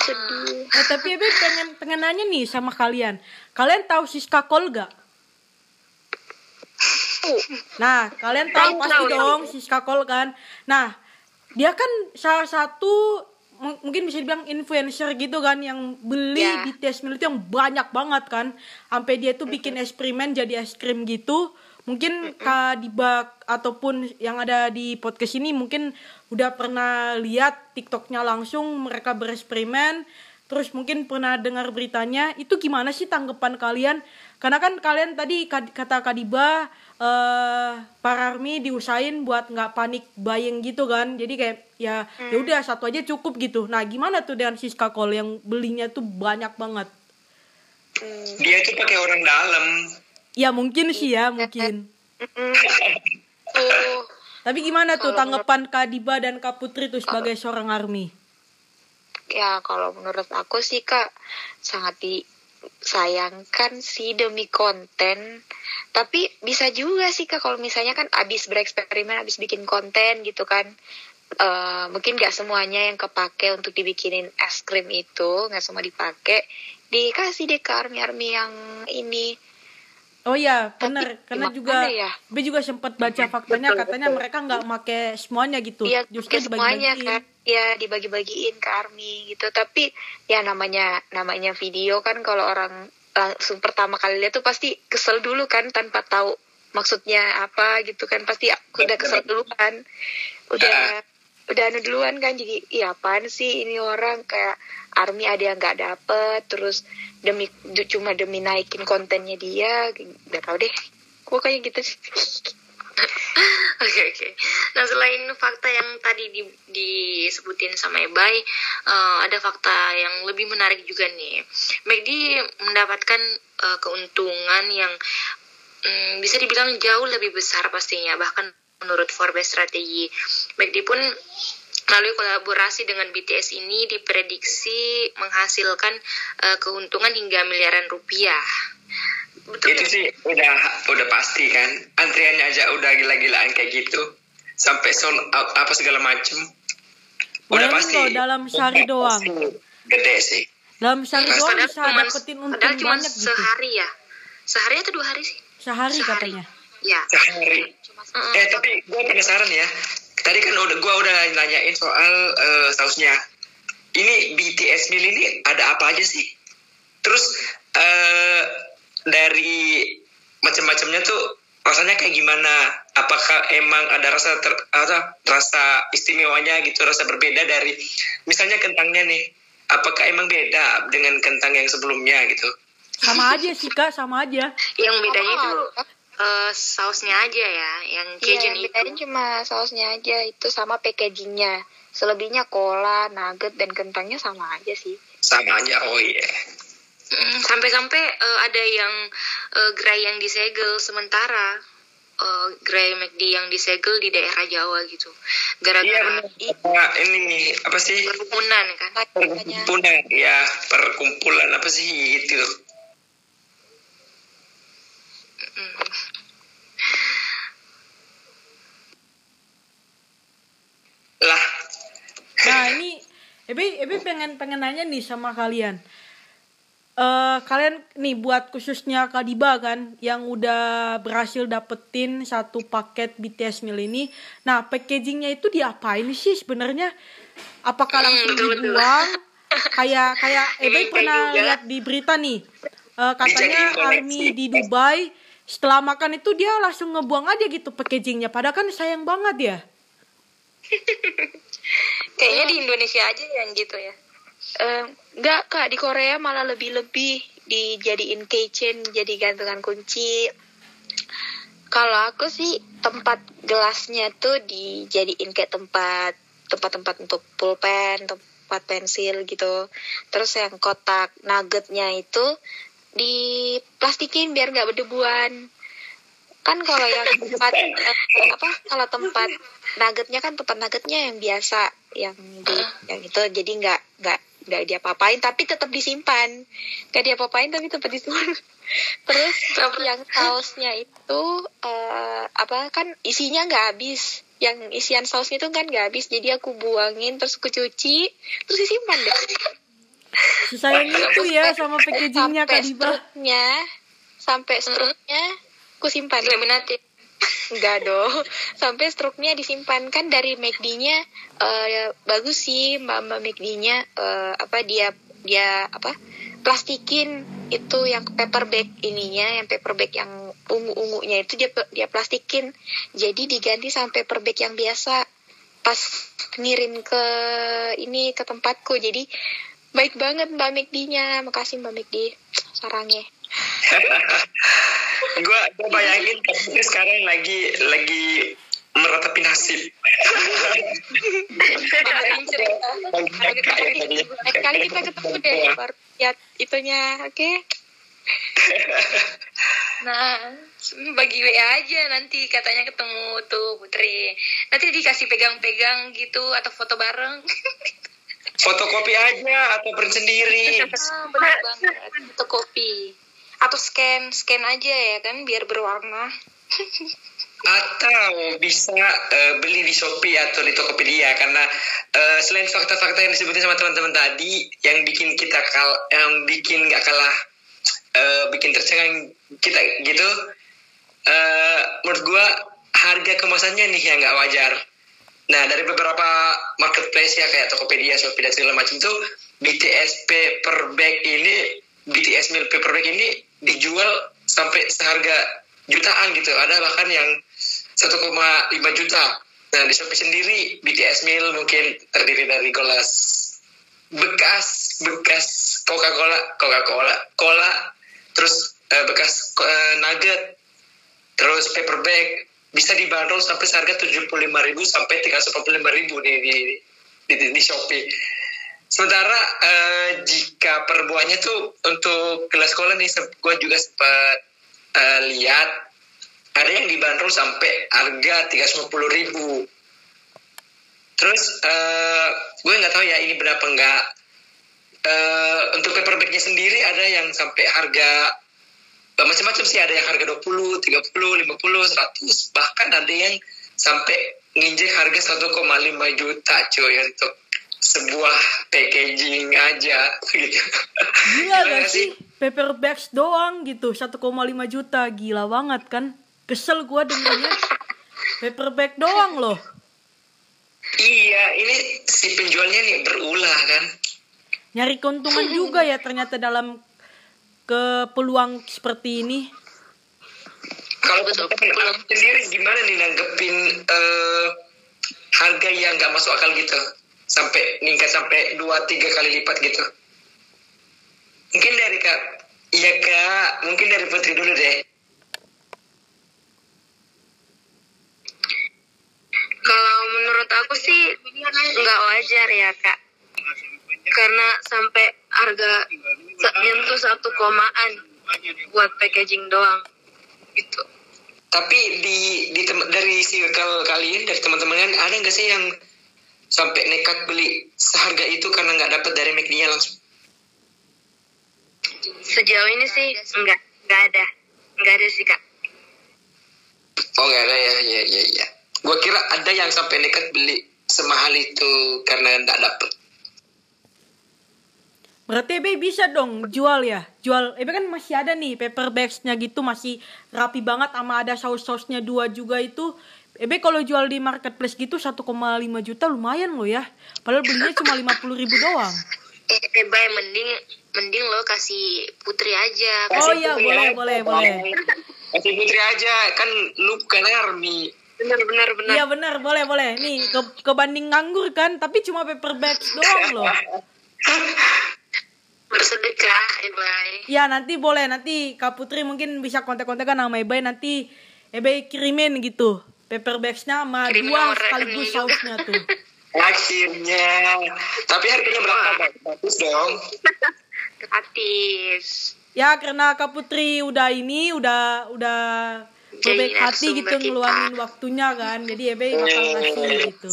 [SPEAKER 4] sedih
[SPEAKER 1] eh tapi Ebe pengen pengen nanya nih sama kalian kalian tahu Siska Kol gak Nah, kalian tahu pasti dong Siska Kol kan. Nah, dia kan salah satu mungkin bisa dibilang influencer gitu kan yang beli
[SPEAKER 4] Ya.
[SPEAKER 1] BTS meal itu yang banyak banget kan. Sampai dia tuh bikin eksperimen jadi es krim gitu. Mungkin Kak Dibak ataupun yang ada di podcast ini mungkin udah pernah lihat TikToknya langsung mereka bereksperimen. Terus mungkin pernah dengar beritanya. Itu gimana sih tanggapan kalian? Karena kan kalian tadi kata Kadiba eh para army diusahain buat nggak panik buying gitu kan. Jadi kayak ya ya udah satu aja cukup gitu. Nah, gimana tuh dengan Siska Kol yang belinya tuh banyak banget?
[SPEAKER 3] Dia tuh pakai orang dalam.
[SPEAKER 1] Ya mungkin sih ya, mungkin. [LAUGHS]
[SPEAKER 4] tuh
[SPEAKER 1] Tapi gimana tuh tanggapan Kadiba dan Kak Putri tuh sebagai seorang army?
[SPEAKER 4] ya kalau menurut aku sih kak sangat disayangkan sih demi konten tapi bisa juga sih kak kalau misalnya kan abis bereksperimen abis bikin konten gitu kan eh, mungkin gak semuanya yang kepake untuk dibikinin es krim itu nggak semua dipakai dikasih deh ke army army yang ini
[SPEAKER 1] Oh iya, benar.
[SPEAKER 4] Tapi
[SPEAKER 1] Karena juga
[SPEAKER 4] ya?
[SPEAKER 1] Be juga sempat baca faktanya katanya mereka nggak make semuanya gitu.
[SPEAKER 4] Iya,
[SPEAKER 1] Justru
[SPEAKER 4] semuanya
[SPEAKER 1] dibagi-bagiin.
[SPEAKER 4] kan. Ya dibagi-bagiin ke army gitu. Tapi ya namanya namanya video kan kalau orang langsung pertama kali lihat tuh pasti kesel dulu kan tanpa tahu maksudnya apa gitu kan pasti aku udah kesel dulu kan. Udah udah anu duluan kan jadi iya apaan sih ini orang kayak army ada yang nggak dapet terus demi cuma demi naikin kontennya dia nggak tahu deh gue kayak gitu sih [LAUGHS]
[SPEAKER 2] Oke oke. Nah selain fakta yang tadi di, disebutin sama Ebay, eh, ada fakta yang lebih menarik juga nih. McD mendapatkan eh, keuntungan yang mm, bisa dibilang jauh lebih besar pastinya. Bahkan menurut Forbes strategi, McD pun melalui kolaborasi dengan BTS ini diprediksi menghasilkan eh, keuntungan hingga miliaran rupiah. Betul
[SPEAKER 3] itu sih udah udah pasti kan antriannya aja udah gila-gilaan kayak gitu sampai sold out apa segala macem udah
[SPEAKER 1] Bayangin
[SPEAKER 3] pasti
[SPEAKER 1] loh, dalam sehari doang.
[SPEAKER 3] gede sih
[SPEAKER 1] Dalam sehari doang
[SPEAKER 2] Padahal
[SPEAKER 1] bisa
[SPEAKER 2] cuman-
[SPEAKER 1] dapetin
[SPEAKER 2] padahal
[SPEAKER 1] untung
[SPEAKER 2] cuma
[SPEAKER 1] banyak gitu.
[SPEAKER 2] sehari ya. Sehari atau dua hari sih?
[SPEAKER 1] Sehari
[SPEAKER 2] Sehari.
[SPEAKER 1] katanya.
[SPEAKER 2] Ya.
[SPEAKER 3] sehari
[SPEAKER 2] Mm-mm.
[SPEAKER 3] eh tapi gue penasaran ya. Tadi kan udah gue udah nanyain soal eh, sausnya. Ini BTS meal ini ada apa aja sih? Terus eh dari macam-macamnya tuh rasanya kayak gimana? Apakah emang ada rasa ter, apa, rasa istimewanya gitu rasa berbeda dari misalnya kentangnya nih. Apakah emang beda dengan kentang yang sebelumnya gitu?
[SPEAKER 1] Sama aja sih kak, sama aja.
[SPEAKER 2] Yang bedanya itu Eh, sausnya aja ya, yang
[SPEAKER 4] Iya,
[SPEAKER 2] Cajun
[SPEAKER 4] yang
[SPEAKER 2] itu.
[SPEAKER 4] bedain cuma sausnya aja itu sama packagingnya. Selebihnya cola, nugget dan kentangnya sama aja sih.
[SPEAKER 3] sama aja oh iya
[SPEAKER 2] Mm, Sampai-sampai eh, ada yang eh, gerai yang disegel sementara eh, gerai McD yang disegel di daerah Jawa gitu.
[SPEAKER 3] iya
[SPEAKER 2] Gara-gara
[SPEAKER 3] benar Apa ini apa sih
[SPEAKER 2] kerumunan kan.
[SPEAKER 3] perkumpulan ya perkumpulan apa sih itu
[SPEAKER 2] Mm.
[SPEAKER 3] lah
[SPEAKER 1] Nah ini, Ebe, Ebe pengen pengen nanya nih sama kalian. Eh kalian nih buat khususnya Kadiba kan yang udah berhasil dapetin satu paket BTS meal ini. Nah packagingnya itu diapain sih sebenarnya? Apakah
[SPEAKER 2] Hmm,
[SPEAKER 1] langsung dibuang? kayak kayak [LAUGHS] Ebe
[SPEAKER 2] Ini
[SPEAKER 1] pernah lihat di berita nih. Eh, katanya army di Dubai setelah makan itu dia langsung ngebuang aja gitu packagingnya. Padahal kan sayang banget ya. [LAUGHS]
[SPEAKER 2] Kayaknya di Indonesia aja yang gitu ya.
[SPEAKER 4] Eh, enggak kak di Korea malah lebih-lebih dijadiin keychain jadi gantungan kunci. Kalau aku sih tempat gelasnya tuh dijadiin kayak tempat tempat-tempat untuk pulpen, tempat pensil gitu. Terus yang kotak nuggetnya itu diplastikin biar nggak berdebuan. Kan kalau yang tempat eh, apa kalau tempat nuggetnya kan tempat nuggetnya yang biasa yang di yang itu. Jadi nggak nggak nggak dia papain tapi tetap disimpan. Nggak dia papain tapi tetap disimpan. [LAUGHS] Terus yang sausnya itu eh, apa kan isinya nggak habis. Yang isian sausnya itu kan nggak habis. Jadi aku buangin terus aku cuci terus disimpan deh.
[SPEAKER 1] Sayang itu ya sama packagingnya
[SPEAKER 4] sampai struknya sampai struknya aku simpan.
[SPEAKER 2] Illuminati.
[SPEAKER 4] Enggak dong. Sampai struknya disimpan. Kan dari McD-nya eh, bagus sih Mbak Mbak McD-nya eh, apa dia dia apa plastikin itu yang paper bag ininya yang paper bag yang ungu-ungunya itu dia dia plastikin. Jadi diganti sama paper bag yang biasa. Pas ngirim ke ini ke tempatku. Jadi baik banget Mbak McD-nya makasih Mbak McD sarangnya [LAUGHS]
[SPEAKER 3] gue gue bayangin kamu sekarang lagi lagi meratapi nasib.
[SPEAKER 4] Lain kali kita ketemu deh baru lihat itunya oke
[SPEAKER 2] Nah, bagi WA aja nanti katanya ketemu tuh Putri. Nanti dikasih pegang-pegang gitu atau foto bareng.
[SPEAKER 3] fotokopi aja atau print sendiri
[SPEAKER 2] ah, bener banget. Fotokopi. Atau scan, scan aja ya kan biar berwarna.
[SPEAKER 3] atau bisa eh, beli di Shopee atau di Tokopedia karena eh, selain fakta-fakta yang disebutin sama teman-teman tadi yang bikin kita kal yang bikin nggak kalah eh, bikin tercengang kita gitu eh, menurut gua harga kemasannya nih yang nggak wajar nah dari beberapa marketplace ya kayak Tokopedia Shopee dan segala macam tuh BTS paper bag ini BTS meal paper bag ini dijual sampai seharga jutaan gitu. Ada bahkan yang 1,5 juta. Nah di Shopee sendiri BTS meal mungkin terdiri dari gelas bekas bekas Coca-Cola, Coca-Cola, cola, terus eh, bekas eh, nugget, terus paper bag. Bisa dibanderol sampai seharga 75.000 sampai 345.000 di di di, di, di Shopee. Sementara eh, jika per buahnya tuh untuk gelas cola nih, gue juga sempat eh, lihat ada yang dibanderol sampai harga 350 ribu. Terus eh, gue nggak tahu ya ini berapa enggak. Eh, untuk paper bagnya sendiri ada yang sampai harga macam-macam sih ada yang harga 20, 30, 50, 100 bahkan ada yang sampai nginjek harga 1,5 juta cuy untuk sebuah packaging aja gitu.
[SPEAKER 1] Gila gak sih? Paper bags doang gitu 1,5 juta Gila banget kan Kesel gua dengernya Paper bag doang loh
[SPEAKER 3] Iya, ini si penjualnya nih berulah kan.
[SPEAKER 1] Nyari keuntungan juga ya ternyata dalam ke peluang seperti ini
[SPEAKER 3] Kalau
[SPEAKER 4] betul.
[SPEAKER 3] sendiri gimana nih nanggepin eh, harga yang nggak masuk akal gitu, sampai meningkat sampai dua tiga kali lipat gitu. Mungkin dari kak, iya kak, mungkin dari Putri dulu deh.
[SPEAKER 5] Kalau menurut aku sih nggak wajar ya kak, karena sampai harga nyentuh satu komaan buat packaging doang gitu.
[SPEAKER 3] Tapi di, di dari circle kalian dari teman-teman kalian ada nggak sih yang sampai nekat beli seharga itu karena nggak dapat dari McD-nya langsung?
[SPEAKER 5] Sejauh ini sih nggak nggak ada nggak ada sih kak.
[SPEAKER 3] Oh nggak ada ya, ya, ya, ya. Gua kira ada yang sampai nekat beli semahal itu karena nggak dapet.
[SPEAKER 1] Berarti Ebe bisa dong jual ya Jual, Ebe kan masih ada nih paper bagsnya gitu Masih rapi banget sama ada saus-sausnya dua juga itu Ebe kalau jual di marketplace gitu 1,5 juta lumayan loh ya. Padahal belinya cuma 50 ribu doang.
[SPEAKER 5] Eh, eh bay mending mending lo kasih putri aja.
[SPEAKER 1] Oh iya boleh boleh boleh.
[SPEAKER 3] Kasih putri aja, kan lu bukan army.
[SPEAKER 5] Bener bener bener.
[SPEAKER 1] Iya benar boleh boleh. Nih ke, kebanding nganggur kan Tapi cuma paper bags doang loh. [LAUGHS]
[SPEAKER 5] Bersedekah.
[SPEAKER 1] Ya nanti boleh. Nanti Kak Putri mungkin bisa kontak-kontakan sama Ebe nanti Ebe kirimin gitu paper bagsnya sama
[SPEAKER 5] Kirim
[SPEAKER 1] dua sekaligus sausnya tuh [LAUGHS]
[SPEAKER 3] Akhirnya. Tapi harganya berapa? Bang? Bagus dong. [LAUGHS]
[SPEAKER 5] Gratis.
[SPEAKER 1] Ya karena Kak Putri udah ini udah udah berbaik hati gitu
[SPEAKER 5] kita.
[SPEAKER 1] ngeluangin waktunya kan jadi Ebe bakal kasih gitu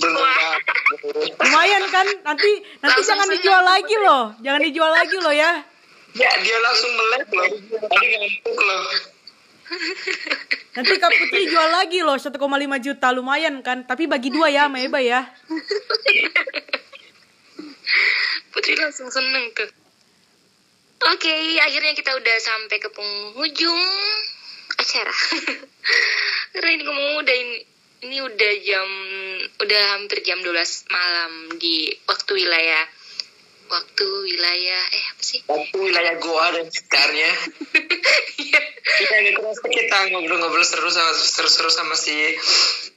[SPEAKER 1] lumayan kan nanti nanti
[SPEAKER 5] Langsung
[SPEAKER 1] jangan dijual lagi loh jangan dijual lagi loh ya
[SPEAKER 3] Ya, dia langsung melek loh. Tadi ngantuk loh. [LAUGHS]
[SPEAKER 1] nanti Kak Putri jual lagi loh 1,5 juta lumayan kan tapi bagi dua ya sama Ebe ya [LAUGHS]
[SPEAKER 2] Putri langsung seneng tuh. Oke, akhirnya kita udah sampai ke penghujung acara. [LAUGHS] Karena ini ngomong udah ini, ini udah jam udah hampir jam 12 malam di waktu wilayah waktu wilayah eh apa sih?
[SPEAKER 3] Waktu wilayah Goa dan sekitarnya. kita nggak kerasa kita ngobrol-ngobrol seru sama seru-seru sama si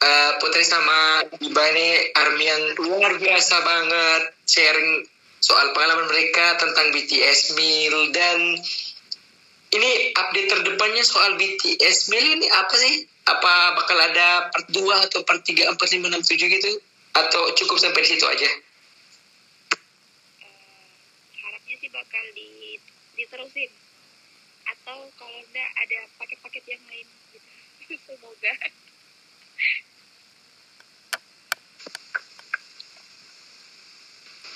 [SPEAKER 3] eh, Putri sama Iba ini army yang luar biasa banget sharing soal pengalaman mereka tentang BTS Meal dan ini update terdepannya soal BTS Meal ini apa sih? Apa bakal ada part 2 atau part 3, 4, 5, 6, 7 gitu? Atau cukup sampai di situ aja?
[SPEAKER 4] harapnya sih bakal di diterusin atau kalau enggak ada paket-paket yang lain gitu. [LAUGHS] semoga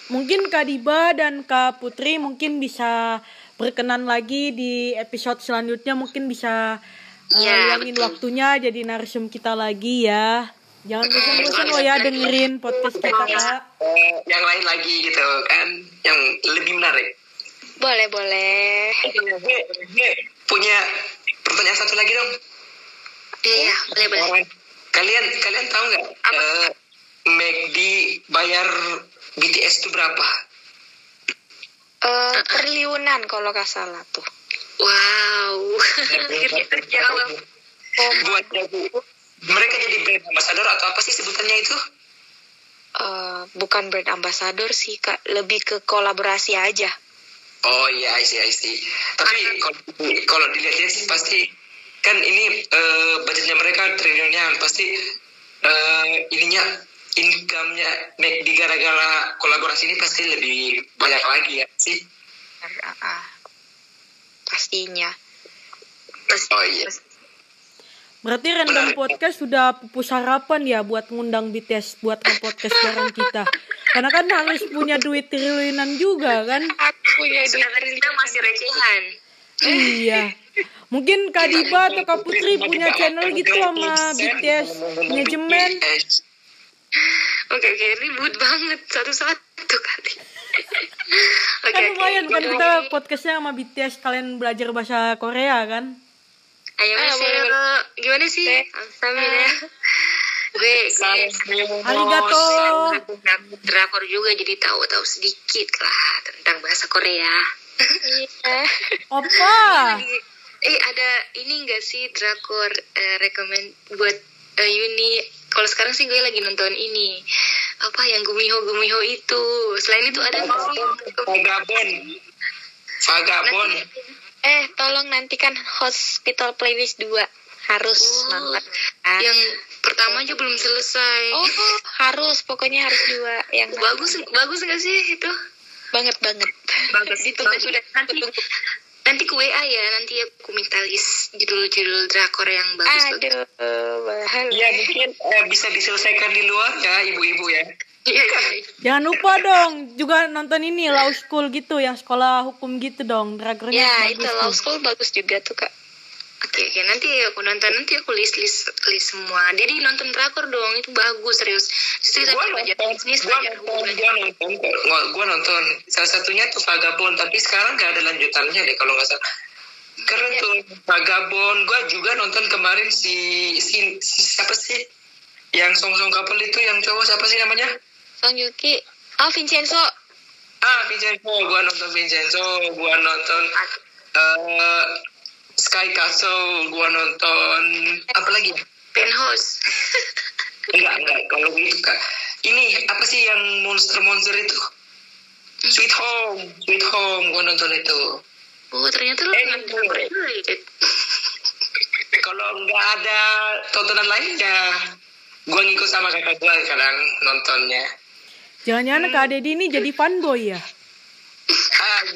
[SPEAKER 1] mungkin Kak Diba dan Kak Putri mungkin bisa berkenan lagi di episode selanjutnya mungkin bisa uh,
[SPEAKER 2] Ya,
[SPEAKER 1] luangin
[SPEAKER 2] betul.
[SPEAKER 1] waktunya jadi narsum kita lagi ya jangan bosan-bosan lo ya dengerin podcast kita kak
[SPEAKER 3] yang lain lagi gitu kan? Yang lebih menarik.
[SPEAKER 2] Boleh, boleh.
[SPEAKER 3] Gue, gue punya pertanyaan satu lagi dong.
[SPEAKER 2] Iya, boleh, boleh.
[SPEAKER 3] Kalian kalian tahu nggak eh McD bayar BTS itu berapa?
[SPEAKER 2] Eh, triliunan kalau nggak salah tuh.
[SPEAKER 5] Wow. Akhirnya [LAUGHS] terjawab.
[SPEAKER 3] Buat jago mereka jadi brand ambassador atau apa sih sebutannya itu?
[SPEAKER 4] Eh, bukan brand ambassador sih kak, lebih ke kolaborasi aja.
[SPEAKER 3] Oh iya, I see, I see. Tapi kalau kalau dilihat-lihat sih pasti kan ini eh, budgetnya mereka triliunan pasti eh, ininya income-nya make di gara-gara kolaborasi ini pasti lebih banyak lagi ya sih.
[SPEAKER 4] Ah, ah. pastinya.
[SPEAKER 3] Oh iya.
[SPEAKER 1] Berarti Random Podcast sudah pupus harapan ya buat ngundang BTS buat nge-podcast bareng kita. [LAUGHS] Karena kan harus punya duit triliunan juga kan?
[SPEAKER 4] Aku ya
[SPEAKER 2] Sedangkan kita masih recehan.
[SPEAKER 1] Iya. Mungkin Kak Diba atau Kak Putri punya channel gitu sama BTS manajemen.
[SPEAKER 2] Oke, oke, ribut banget satu-satu kali. Oke,
[SPEAKER 1] Kan
[SPEAKER 2] oke.
[SPEAKER 1] lumayan kan kita podcastnya sama BTS kalian belajar bahasa Korea kan?
[SPEAKER 2] Ayo, eh, gimana sih? Sambil ya. Gue, gue
[SPEAKER 1] Arigato.
[SPEAKER 2] drakor juga jadi tahu-tahu sedikit lah tentang bahasa Korea.
[SPEAKER 4] Iya.
[SPEAKER 1] Opa.
[SPEAKER 2] Eh ada ini enggak sih drakor eh, rekomend buat eh, Yuni? Kalau sekarang sih gue lagi nonton ini apa yang gumiho gumiho itu. Selain itu ada nggak sih?
[SPEAKER 3] Vagabond. Vagabond.
[SPEAKER 4] Eh, tolong nantikan Hospital Playlist 2 harus
[SPEAKER 2] Oh,
[SPEAKER 4] nonton.
[SPEAKER 2] Yang pertama aja belum selesai.
[SPEAKER 4] Oh, harus pokoknya harus dua yang
[SPEAKER 2] bagus bagus nggak sih itu?
[SPEAKER 4] banget banget.
[SPEAKER 2] Bagus itu sudah nanti nanti ke WA ya nanti aku minta list judul-judul drakor yang bagus.
[SPEAKER 4] Aduh, bahaya.
[SPEAKER 3] Ya mungkin eh, bisa diselesaikan di luar ya ibu-ibu ya.
[SPEAKER 2] Iya, iya.
[SPEAKER 1] Jangan lupa dong juga nonton ini Law School gitu yang sekolah hukum gitu dong. Drakornya
[SPEAKER 4] Ya,
[SPEAKER 1] bagus
[SPEAKER 4] itu. Law School bagus juga tuh, Kak.
[SPEAKER 2] Oke oke nanti aku nonton nanti aku list list list semua. Jadi nonton drakor dong itu bagus serius. Justru kita
[SPEAKER 3] Gua
[SPEAKER 2] belajar
[SPEAKER 3] nonton,
[SPEAKER 2] bisnis
[SPEAKER 3] gua
[SPEAKER 2] belajar
[SPEAKER 3] nonton, gua nonton, gua, gua nonton. Salah satunya tuh Vagabond, tapi sekarang nggak ada lanjutannya deh kalau nggak salah. Keren tuh Vagabond. Gua juga nonton kemarin si, si, si siapa sih? Yang song song couple itu yang cowok siapa sih namanya?
[SPEAKER 4] Song Yuki. Oh, Vincenzo.
[SPEAKER 3] Ah, Vincenzo. Gua nonton Vincenzo. Gua nonton eh Sky Castle. Gua nonton apa lagi?
[SPEAKER 2] Penthouse.
[SPEAKER 3] Enggak, enggak. Kalau gitu kak. Ini apa sih yang monster-monster itu? Sweet Home, Sweet Home. Gua nonton itu.
[SPEAKER 2] Oh ternyata lu
[SPEAKER 3] Eh. Kalau nggak ada tontonan lainnya, gua ngikut sama kakak gua kadang nontonnya.
[SPEAKER 1] Jangan-jangan Kak Dedi ini jadi fanboy ya?
[SPEAKER 3] Ah, [LAUGHS]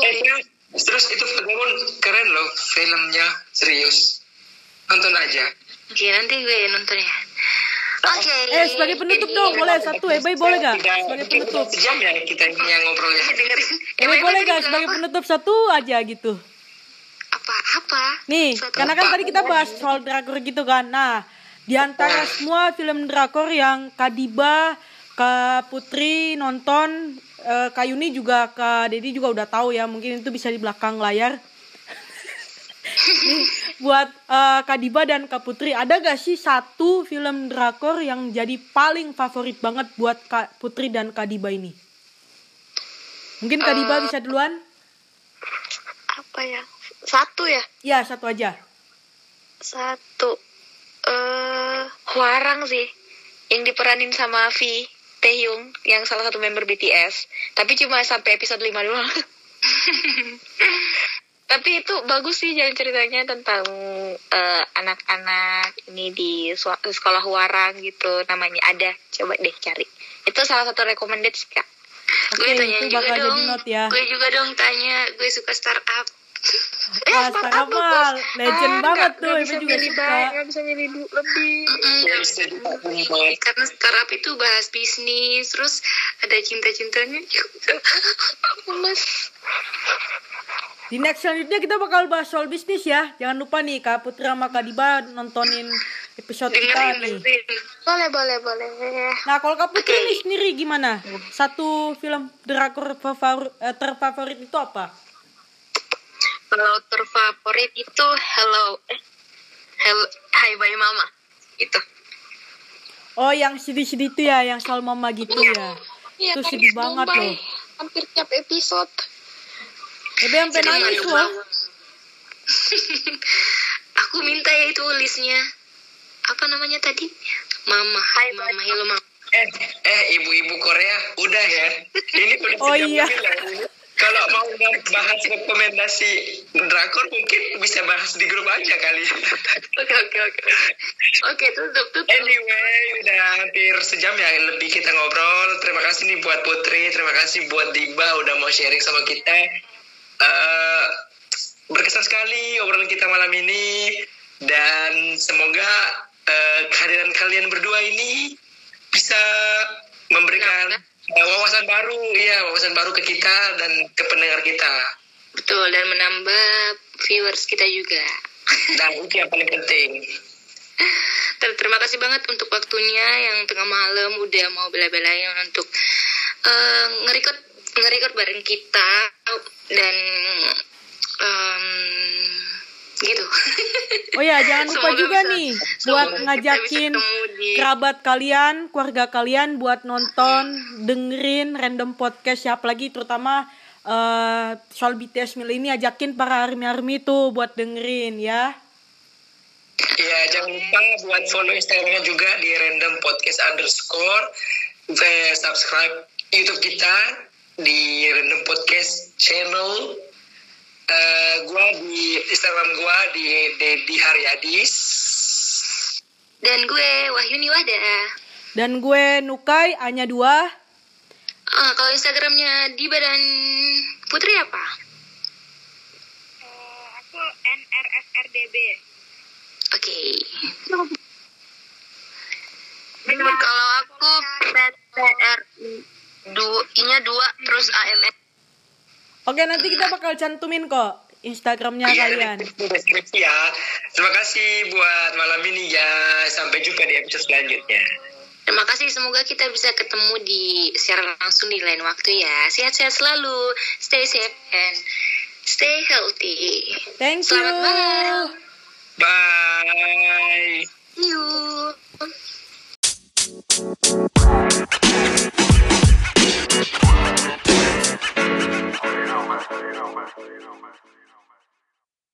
[SPEAKER 3] iya. eh, terus, itu Vagabond keren loh filmnya, serius. Nonton aja.
[SPEAKER 2] Oke nanti gue nonton ya. Oke.
[SPEAKER 1] Eh sebagai penutup dong boleh satu eh Bay boleh gak? Sebagai penutup.
[SPEAKER 3] sejam ya kita ini yang ngobrolnya.
[SPEAKER 2] dengerin.
[SPEAKER 1] Eh boleh gak sebagai
[SPEAKER 2] apa?
[SPEAKER 1] penutup satu aja gitu?
[SPEAKER 2] Apa apa?
[SPEAKER 1] Nih,
[SPEAKER 2] Suatu
[SPEAKER 1] karena kan
[SPEAKER 2] apa?
[SPEAKER 1] tadi kita bahas soal drakor gitu kan. Nah, di antara semua film drakor yang Kadiba, Kak Putri nonton, eh, Kak Yuni juga, Kak Dedi juga udah tahu ya. Mungkin itu bisa di belakang layar. Nih, [LAUGHS] buat eh, Kak Diba dan Kak Putri, ada gak sih satu film drakor yang jadi paling favorit banget buat Kak Putri dan Kak Diba ini? Mungkin Kak Diba bisa duluan?
[SPEAKER 4] Apa ya? Satu ya?
[SPEAKER 1] Ya, satu aja.
[SPEAKER 4] Satu. Eh, Hwarang sih. Yang diperanin sama V. Taehyung yang salah satu member BTS. Tapi cuma sampai episode 5 doang. [LAUGHS] Tapi itu bagus sih jalan ceritanya tentang eh, anak-anak ini di sekolah Hwarang gitu namanya ada. Coba deh cari. Itu salah satu recommended sih, Kak.
[SPEAKER 1] Oke,
[SPEAKER 2] gue tanya juga dong.
[SPEAKER 1] ya.
[SPEAKER 2] Gue juga dong tanya. Gue suka startup.
[SPEAKER 1] Wah, startup mah legend banget tuh,
[SPEAKER 4] Gak bisa
[SPEAKER 1] juga
[SPEAKER 4] milih
[SPEAKER 1] suka.
[SPEAKER 4] banyak, gak bisa milih lebih.
[SPEAKER 2] Mm-mm,
[SPEAKER 3] Ya, bisa banget.
[SPEAKER 2] karena startup itu bahas bisnis terus ada cinta-cintanya [LAUGHS] juga
[SPEAKER 4] Mas.
[SPEAKER 1] Di next selanjutnya kita bakal bahas soal bisnis ya. Jangan lupa nih Kak Putri sama Kak Diba nontonin episode kita
[SPEAKER 2] dengerin
[SPEAKER 1] nih.
[SPEAKER 4] Boleh, boleh, boleh.
[SPEAKER 1] Nah kalau Kak Putri nih sendiri gimana? Satu film drakor favorit, eh, terfavorit itu apa?
[SPEAKER 2] Kalau terfavorit itu hello eh hello hi bye mama itu
[SPEAKER 1] Oh yang sedih-sedih itu ya, yang soal mama gitu ya.
[SPEAKER 4] Iya,
[SPEAKER 1] Itu
[SPEAKER 4] kan,
[SPEAKER 1] sedih banget loh.
[SPEAKER 4] Hampir tiap episode.
[SPEAKER 1] Ebe sampai
[SPEAKER 2] Sedih
[SPEAKER 1] nangis loh. [LAUGHS]
[SPEAKER 2] aku minta ya itu listnya apa namanya tadi mama
[SPEAKER 5] Hai,
[SPEAKER 2] mama hello mama
[SPEAKER 3] Eh, eh ibu-ibu Korea, udah ya. Ini udah
[SPEAKER 1] Oh, iya.
[SPEAKER 3] Kalau mau bahas rekomendasi drakor mungkin bisa bahas di grup aja kali. [LAUGHS]
[SPEAKER 2] oke oke oke oke tutup tutup
[SPEAKER 3] Anyway, udah hampir sejam ya lebih kita ngobrol. Terima kasih nih buat Putri, terima kasih buat Diba udah mau sharing sama kita. Eh, berkesan sekali obrolan kita malam ini dan semoga eh, kehadiran kalian berdua ini bisa memberikan eh, wawasan baru, iya wawasan baru ke kita dan ke pendengar kita.
[SPEAKER 2] betul dan menambah viewers kita juga [LAUGHS]
[SPEAKER 3] Dan itu yang paling penting.
[SPEAKER 2] Ter- terima kasih banget untuk waktunya yang tengah malam udah mau bela-belain untuk eh, nge-record nge-record bareng kita dan em, gitu.
[SPEAKER 1] Oh ya, jangan lupa
[SPEAKER 2] Semoga
[SPEAKER 1] juga
[SPEAKER 2] bisa-
[SPEAKER 1] nih
[SPEAKER 2] semoga
[SPEAKER 1] buat ngajakin
[SPEAKER 2] di-
[SPEAKER 1] kerabat kalian, keluarga kalian buat nonton, dengerin random podcast ya, apalagi terutama eh soal BTS Mil ini ajakin para army-army tuh buat dengerin ya.
[SPEAKER 3] Ya, jangan lupa buat follow Instagramnya juga di random podcast underscore. Subscribe YouTube kita di random podcast channel. Eh, gua di Instagram gua di Dedi Haryadis.
[SPEAKER 2] dan gue Wahyuni Wada.
[SPEAKER 1] Dan gue Nukai hanya dua.
[SPEAKER 2] Ah, kalau Instagramnya Diba dan Putri apa?
[SPEAKER 4] aku NRSRDB.
[SPEAKER 2] Oke. Kalau aku
[SPEAKER 5] PTR dua inya dua terus AMS
[SPEAKER 1] Oke, nanti kita bakal cantumin kok Instagramnya
[SPEAKER 3] Iya,
[SPEAKER 1] kalian.
[SPEAKER 3] di deskripsi ya. Terima kasih buat malam ini ya. Sampai jumpa di episode selanjutnya.
[SPEAKER 2] Terima kasih, semoga kita bisa ketemu di secara langsung di lain waktu ya. Sehat-sehat selalu, stay safe and stay healthy.
[SPEAKER 1] Thank you.
[SPEAKER 2] Selamat malam.
[SPEAKER 3] Bye.
[SPEAKER 2] See you.